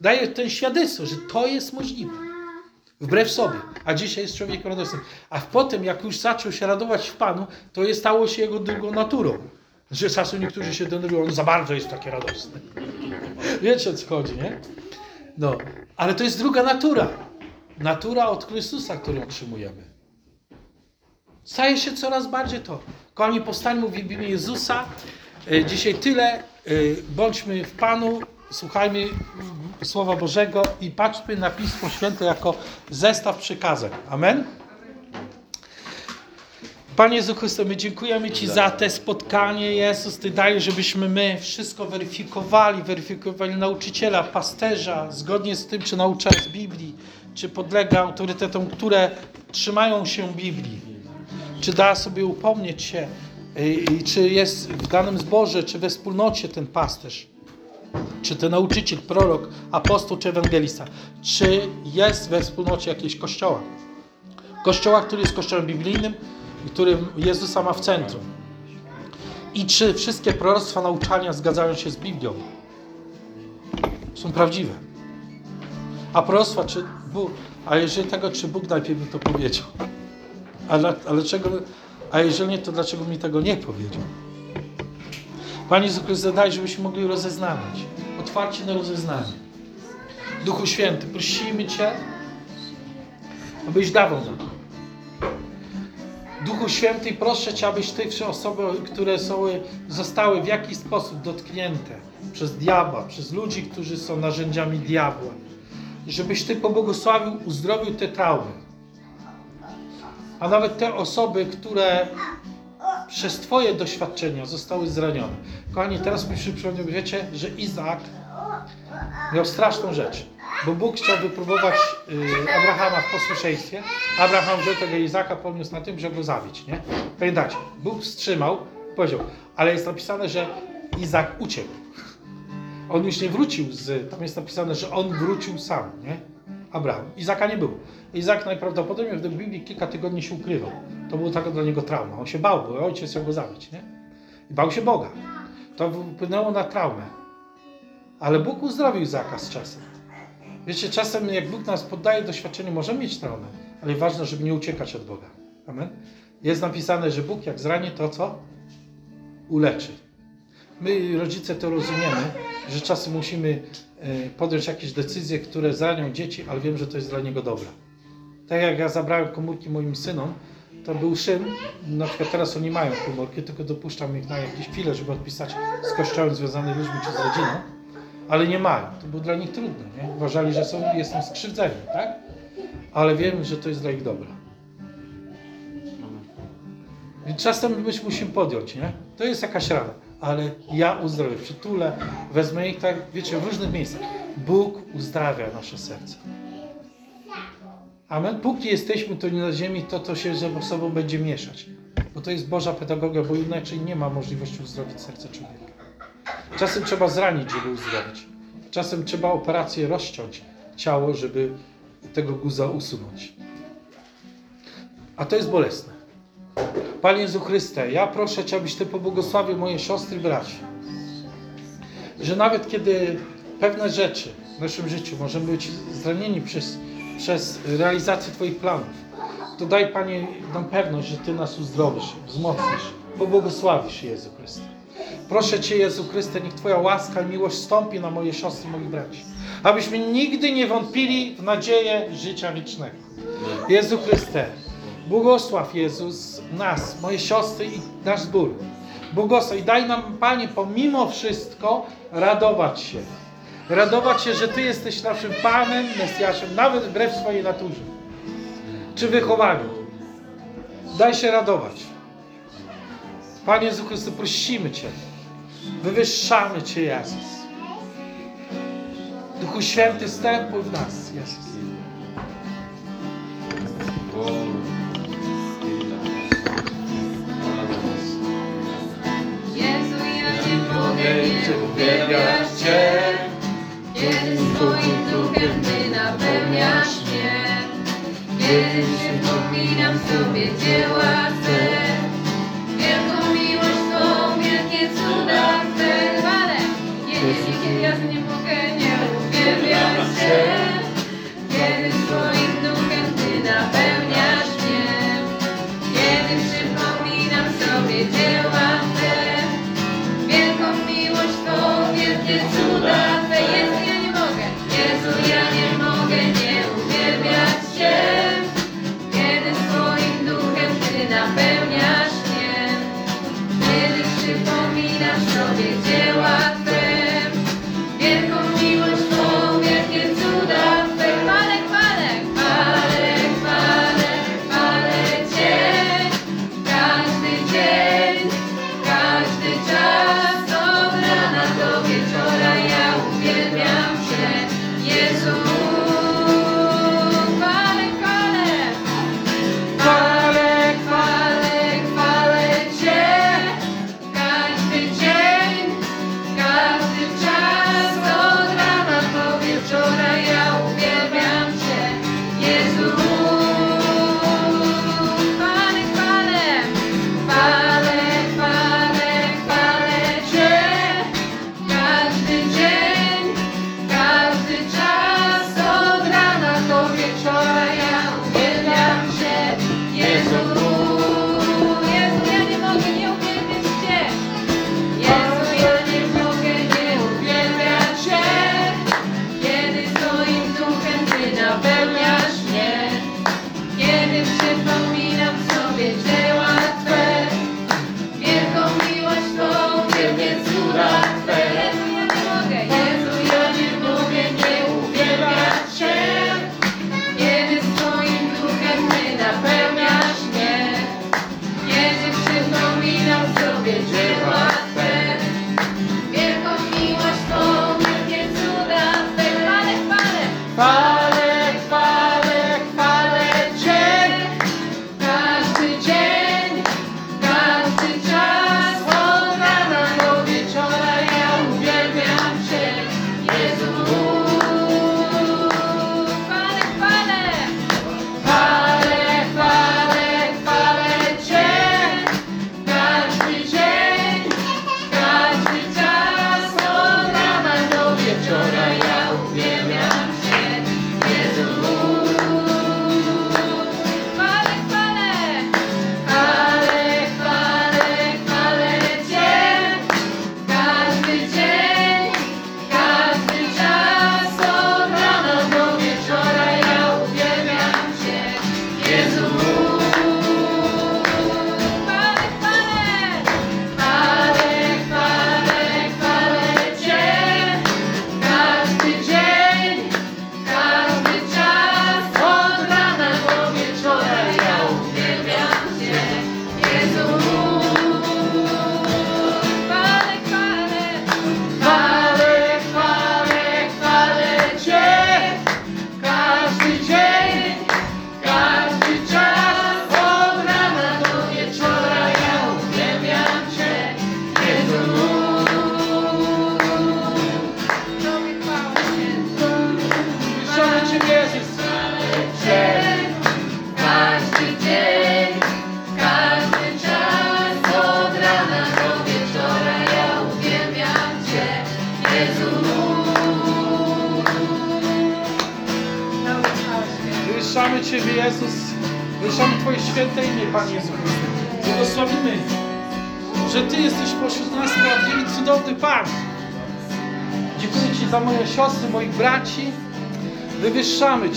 Daje ten świadectwo, że to jest możliwe. Wbrew sobie. A dzisiaj jest człowiekiem radosnym. A potem, jak już zaczął się radować w Panu, to jest stało się jego drugą naturą. Że czasem niektórzy się denerwują, on za bardzo jest taki radosny. Wiecie o co chodzi, nie? No, ale to jest druga natura. Natura od Chrystusa, którą otrzymujemy. Staje się coraz bardziej to. Kochani, powstańmy w imię Jezusa. E, Dzisiaj tyle. E, Bądźmy w Panu, słuchajmy Słowa Bożego i patrzmy na Pismo Święte jako zestaw przykazań. Amen? Panie Jezu Chryste, my dziękujemy Ci za te spotkanie, Jezus. Ty dajesz, żebyśmy my wszystko weryfikowali, weryfikowali nauczyciela, pasterza, zgodnie z tym, czy naucza z Biblii, czy podlega autorytetom, które trzymają się Biblii. Czy da sobie upomnieć się, y, i czy jest w danym zborze, czy we wspólnocie ten pasterz, czy ten nauczyciel, prorok, apostoł, czy ewangelista, czy jest we wspólnocie jakiegoś kościoła. Kościoła, który jest kościołem biblijnym, którym Jezusa ma w centrum. I czy wszystkie proroctwa, nauczania zgadzają się z Biblią? Są prawdziwe. A proroctwa, czy Bóg, a jeżeli tego, czy Bóg najpierw mi to powiedział? Ale czego, a jeżeli nie, to dlaczego mi tego nie powiedział? Panie Jezu Chryste, daj, żebyśmy mogli rozeznawać. Otwarcie na rozeznanie. Duchu Święty, prosimy Cię, abyś dawał nam. Duchu Święty, proszę Cię, abyś Ty osoby, które są, zostały w jakiś sposób dotknięte przez diabła, przez ludzi, którzy są narzędziami diabła, żebyś Ty pobłogosławił, uzdrowił te traumy. A nawet te osoby, które przez Twoje doświadczenia zostały zranione. Kochani, teraz mi się wiecie, że Izaak miał straszną rzecz. Bo Bóg chciał wypróbować y, Abrahama w posłuszeństwie. Abraham wziął tego Izaka, poniósł na tym, żeby go zabić. Nie? Pamiętacie, Bóg wstrzymał, powiedział, ale jest napisane, że Izak uciekł. On już nie wrócił z. Tam jest napisane, że on wrócił sam, nie? Abraham. Izaka nie było. Izak najprawdopodobniej w Biblii kilka tygodni się ukrywał. To było taka dla niego trauma. On się bał, bo ojciec chciał go zabić, nie? I bał się Boga. To wpłynęło na traumę. Ale Bóg uzdrowił Izaka z czasem. Wiecie, czasem jak Bóg nas poddaje doświadczeniu, możemy mieć traumę, ale ważne, żeby nie uciekać od Boga. Amen? Jest napisane, że Bóg jak zrani, to co? Uleczy. My, rodzice, to rozumiemy, że czasem musimy podjąć jakieś decyzje, które zranią dzieci, ale wiem, że to jest dla niego dobre. Tak jak ja zabrałem komórki moim synom, to był szyn, na przykład teraz oni mają komórki, tylko dopuszczam ich na jakieś chwilę, żeby odpisać z kościołem związanymi ludźmi czy z rodziną, ale nie mają. To było dla nich trudne, nie? Uważali, że są, jestem skrzywdzeni, tak? Ale wiem, że to jest dla ich. Więc czasem my musimy podjąć, nie? To jest jakaś rada, ale ja uzdrowię, przytulę, wezmę ich tak, wiecie, w różnych miejscach. Bóg uzdrawia nasze serce. Amen. Póki jesteśmy tu na ziemi, to to się ze sobą będzie mieszać. Bo to jest Boża pedagogia, bo inaczej nie ma możliwości uzdrowić serca człowieka. Czasem trzeba zranić, żeby uzdrowić. Czasem trzeba operację rozciąć ciało, żeby tego guza usunąć. A to jest bolesne. Panie Jezu Chryste, ja proszę Cię, abyś Ty pobłogosławił moje siostry, braci. Że nawet kiedy pewne rzeczy w naszym życiu możemy być zranieni przez, przez realizację Twoich planów, to daj Panie nam pewność, że Ty nas uzdrowisz, wzmocnisz, pobłogosławisz Jezu Chryste. Proszę Cię, Jezu Chryste, niech Twoja łaska i miłość stąpi na moje siostry, moich braci. Abyśmy nigdy nie wątpili w nadzieję życia wiecznego. Jezu Chryste, błogosław Jezus nas, moje siostry i nasz zbór. Błogosław i daj nam, Panie, pomimo wszystko radować się. Radować się, że Ty jesteś naszym Panem, Mesjaszem, nawet wbrew swojej naturze czy wychowaniu. Daj się radować. Panie Jezu Chryste, prosimy Cię. Wywyższamy Cię, Jezus. Duchu Święty, stępuj w nas, Jezus. mnie. I uwielbiać Cię. Kiedy swoim duchem Ty napełniasz mnie, kiedy przypominam sobie dzieła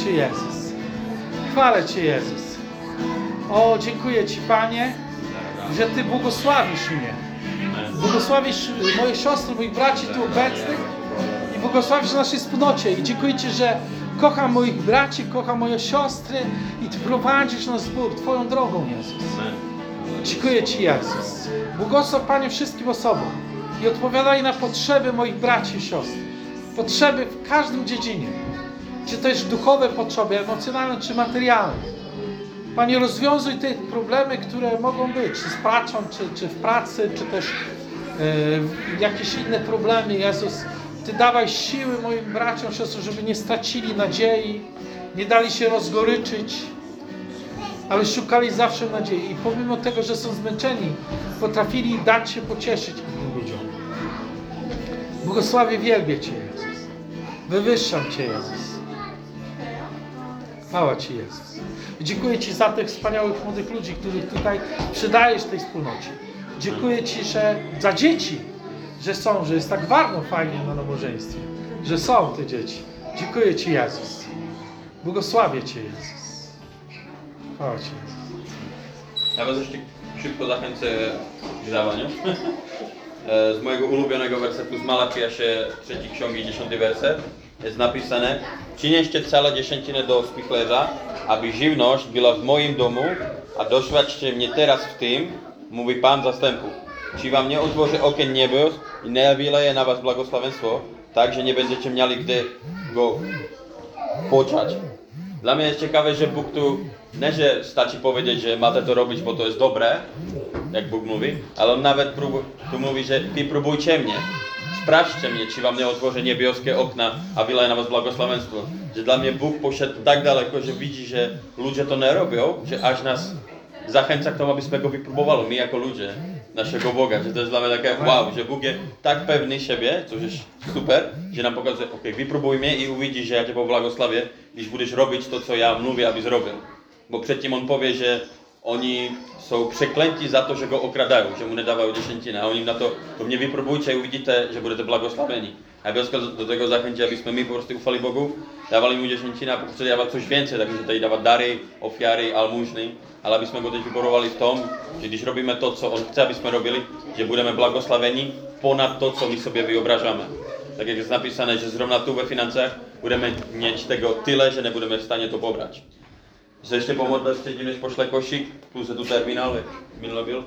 Cię, Jezus. Chwalę Cię, Jezus. O, dziękuję Ci, Panie, że Ty błogosławisz mnie. Błogosławisz moje siostry, moich braci tu obecnych i błogosławisz naszej wspólnocie. I dziękuję Ci, że kocham moich braci, kocham moje siostry i Ty prowadzisz nas Twoją drogą, Jezus. Dziękuję Ci, Jezus. Błogosław, Panie, wszystkim osobom i odpowiadaj na potrzeby moich braci i siostr. Potrzeby w każdym dziedzinie. Czy też duchowe potrzeby, emocjonalne czy materialne. Panie, rozwiązuj te problemy, które mogą być, czy z pracą, czy, czy w pracy, czy też e, jakieś inne problemy. Jezus, Ty dawaj siły moim braciom, siostrom, żeby nie stracili nadziei, nie dali się rozgoryczyć, ale szukali zawsze nadziei. I pomimo tego, że są zmęczeni, potrafili dać się pocieszyć innym ludziom. Błogosławię, wielbię Cię, Jezus. Wywyższam Cię, Jezus. Chwała Ci, Jezus. Dziękuję Ci za tych wspaniałych młodych ludzi, których tutaj przydajesz tej wspólnocie. Dziękuję Ci, że za dzieci, że są, że jest tak warto fajnie na nabożeństwie, że są te dzieci. Dziękuję Ci, Jezus. Błogosławię Cię, Jezus. Chwała Ci, Jezus. Ja Was jeszcze szybko zachęcę k dawaniu. E, Z mojego ulubionego wersetu z Malachiasza, trzeciej księgi, dziesiąty werset, jest napisane Przynieście całe dziesięciny do spichlerza, aby żywność była w moim domu, a doświadczcie mnie teraz w tym, mówi Pan zastępów. Czy wam nie otworzy okien niebios i nie wyleje na was błogosławieństwo, tak, że nie będziecie mieli gdzie go poczać. Dla mnie jest ciekawe, że Bóg tu nie, że staci powiedzieć, że macie to robić, bo to jest dobre, jak Bóg mówi, ale On nawet tu mówi, że wy próbujcie mnie, sprawdźcie mnie, czy wam nie otworzę niebieskie okna, a wyleje na was błogosławieństwo. Że dla mnie Bóg poszedł tak daleko, że widzi, że ludzie to nie robią, że aż nas zachęca k tomu, abyśmy go wypróbowali, my jako ludzie, naszego Boga, że to jest dla mnie takie wow, że Bóg jest tak pewny siebie, co jest super, że nam pokazuje, ok, wypróbuj mnie i uwidzisz, że ja Cię pobłogosławię, jeśli będziesz robić to, co ja mówię, aby zrobił. Bo przedtem On powie, że oni są przeklęci za to, że Go okradają, że Mu nie dawają dziesięciny, a oni na to, to mnie wypróbujcie i uwidzicie, że będziecie błogosławieni. A ja was do tego zachęcić, abyśmy my po prostu ufali Bogu, dawali Mu dziesięcinę, a po prostu dawać coś więcej, tak że tutaj dawać dary, ofiary, almużny, ale abyśmy Go też wyborowali w tom, że gdyż robimy to, co On chce, abyśmy robili, że będziemy błogosławieni ponad to, co my sobie wyobrażamy. Tak jak jest napisane, że zrovna tu we financach budeme mieć tego tyle, że nie będziemy w stanie to pobrać. Že ještě pomodlit předtím, než pošle košík, plus tu terminál, minule byl.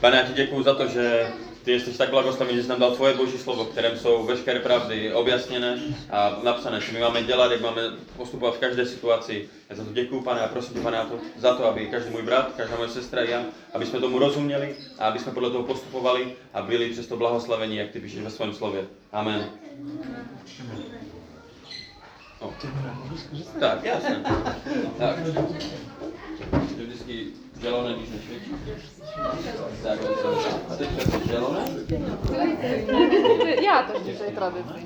Pane, já ti děkuji za to, že ty jsi tak blagoslavný, že jsi nám dal tvoje boží slovo, kterém jsou veškeré pravdy objasněné a napsané, co my máme dělat, jak máme postupovat v každé situaci. Já za to děkuji, pane, a prosím tě, pane, to, za to, aby každý můj brat, každá moje sestra já, aby jsme tomu rozuměli a aby jsme podle toho postupovali a byli přesto blahoslavení, jak ty píšeš ve svém slově. Amen. O. Tak, jasne. Tak. To vždycky zelené, když nesvědčí. Tak, a přes zelené. Ja też dzisiaj tradycyjnie.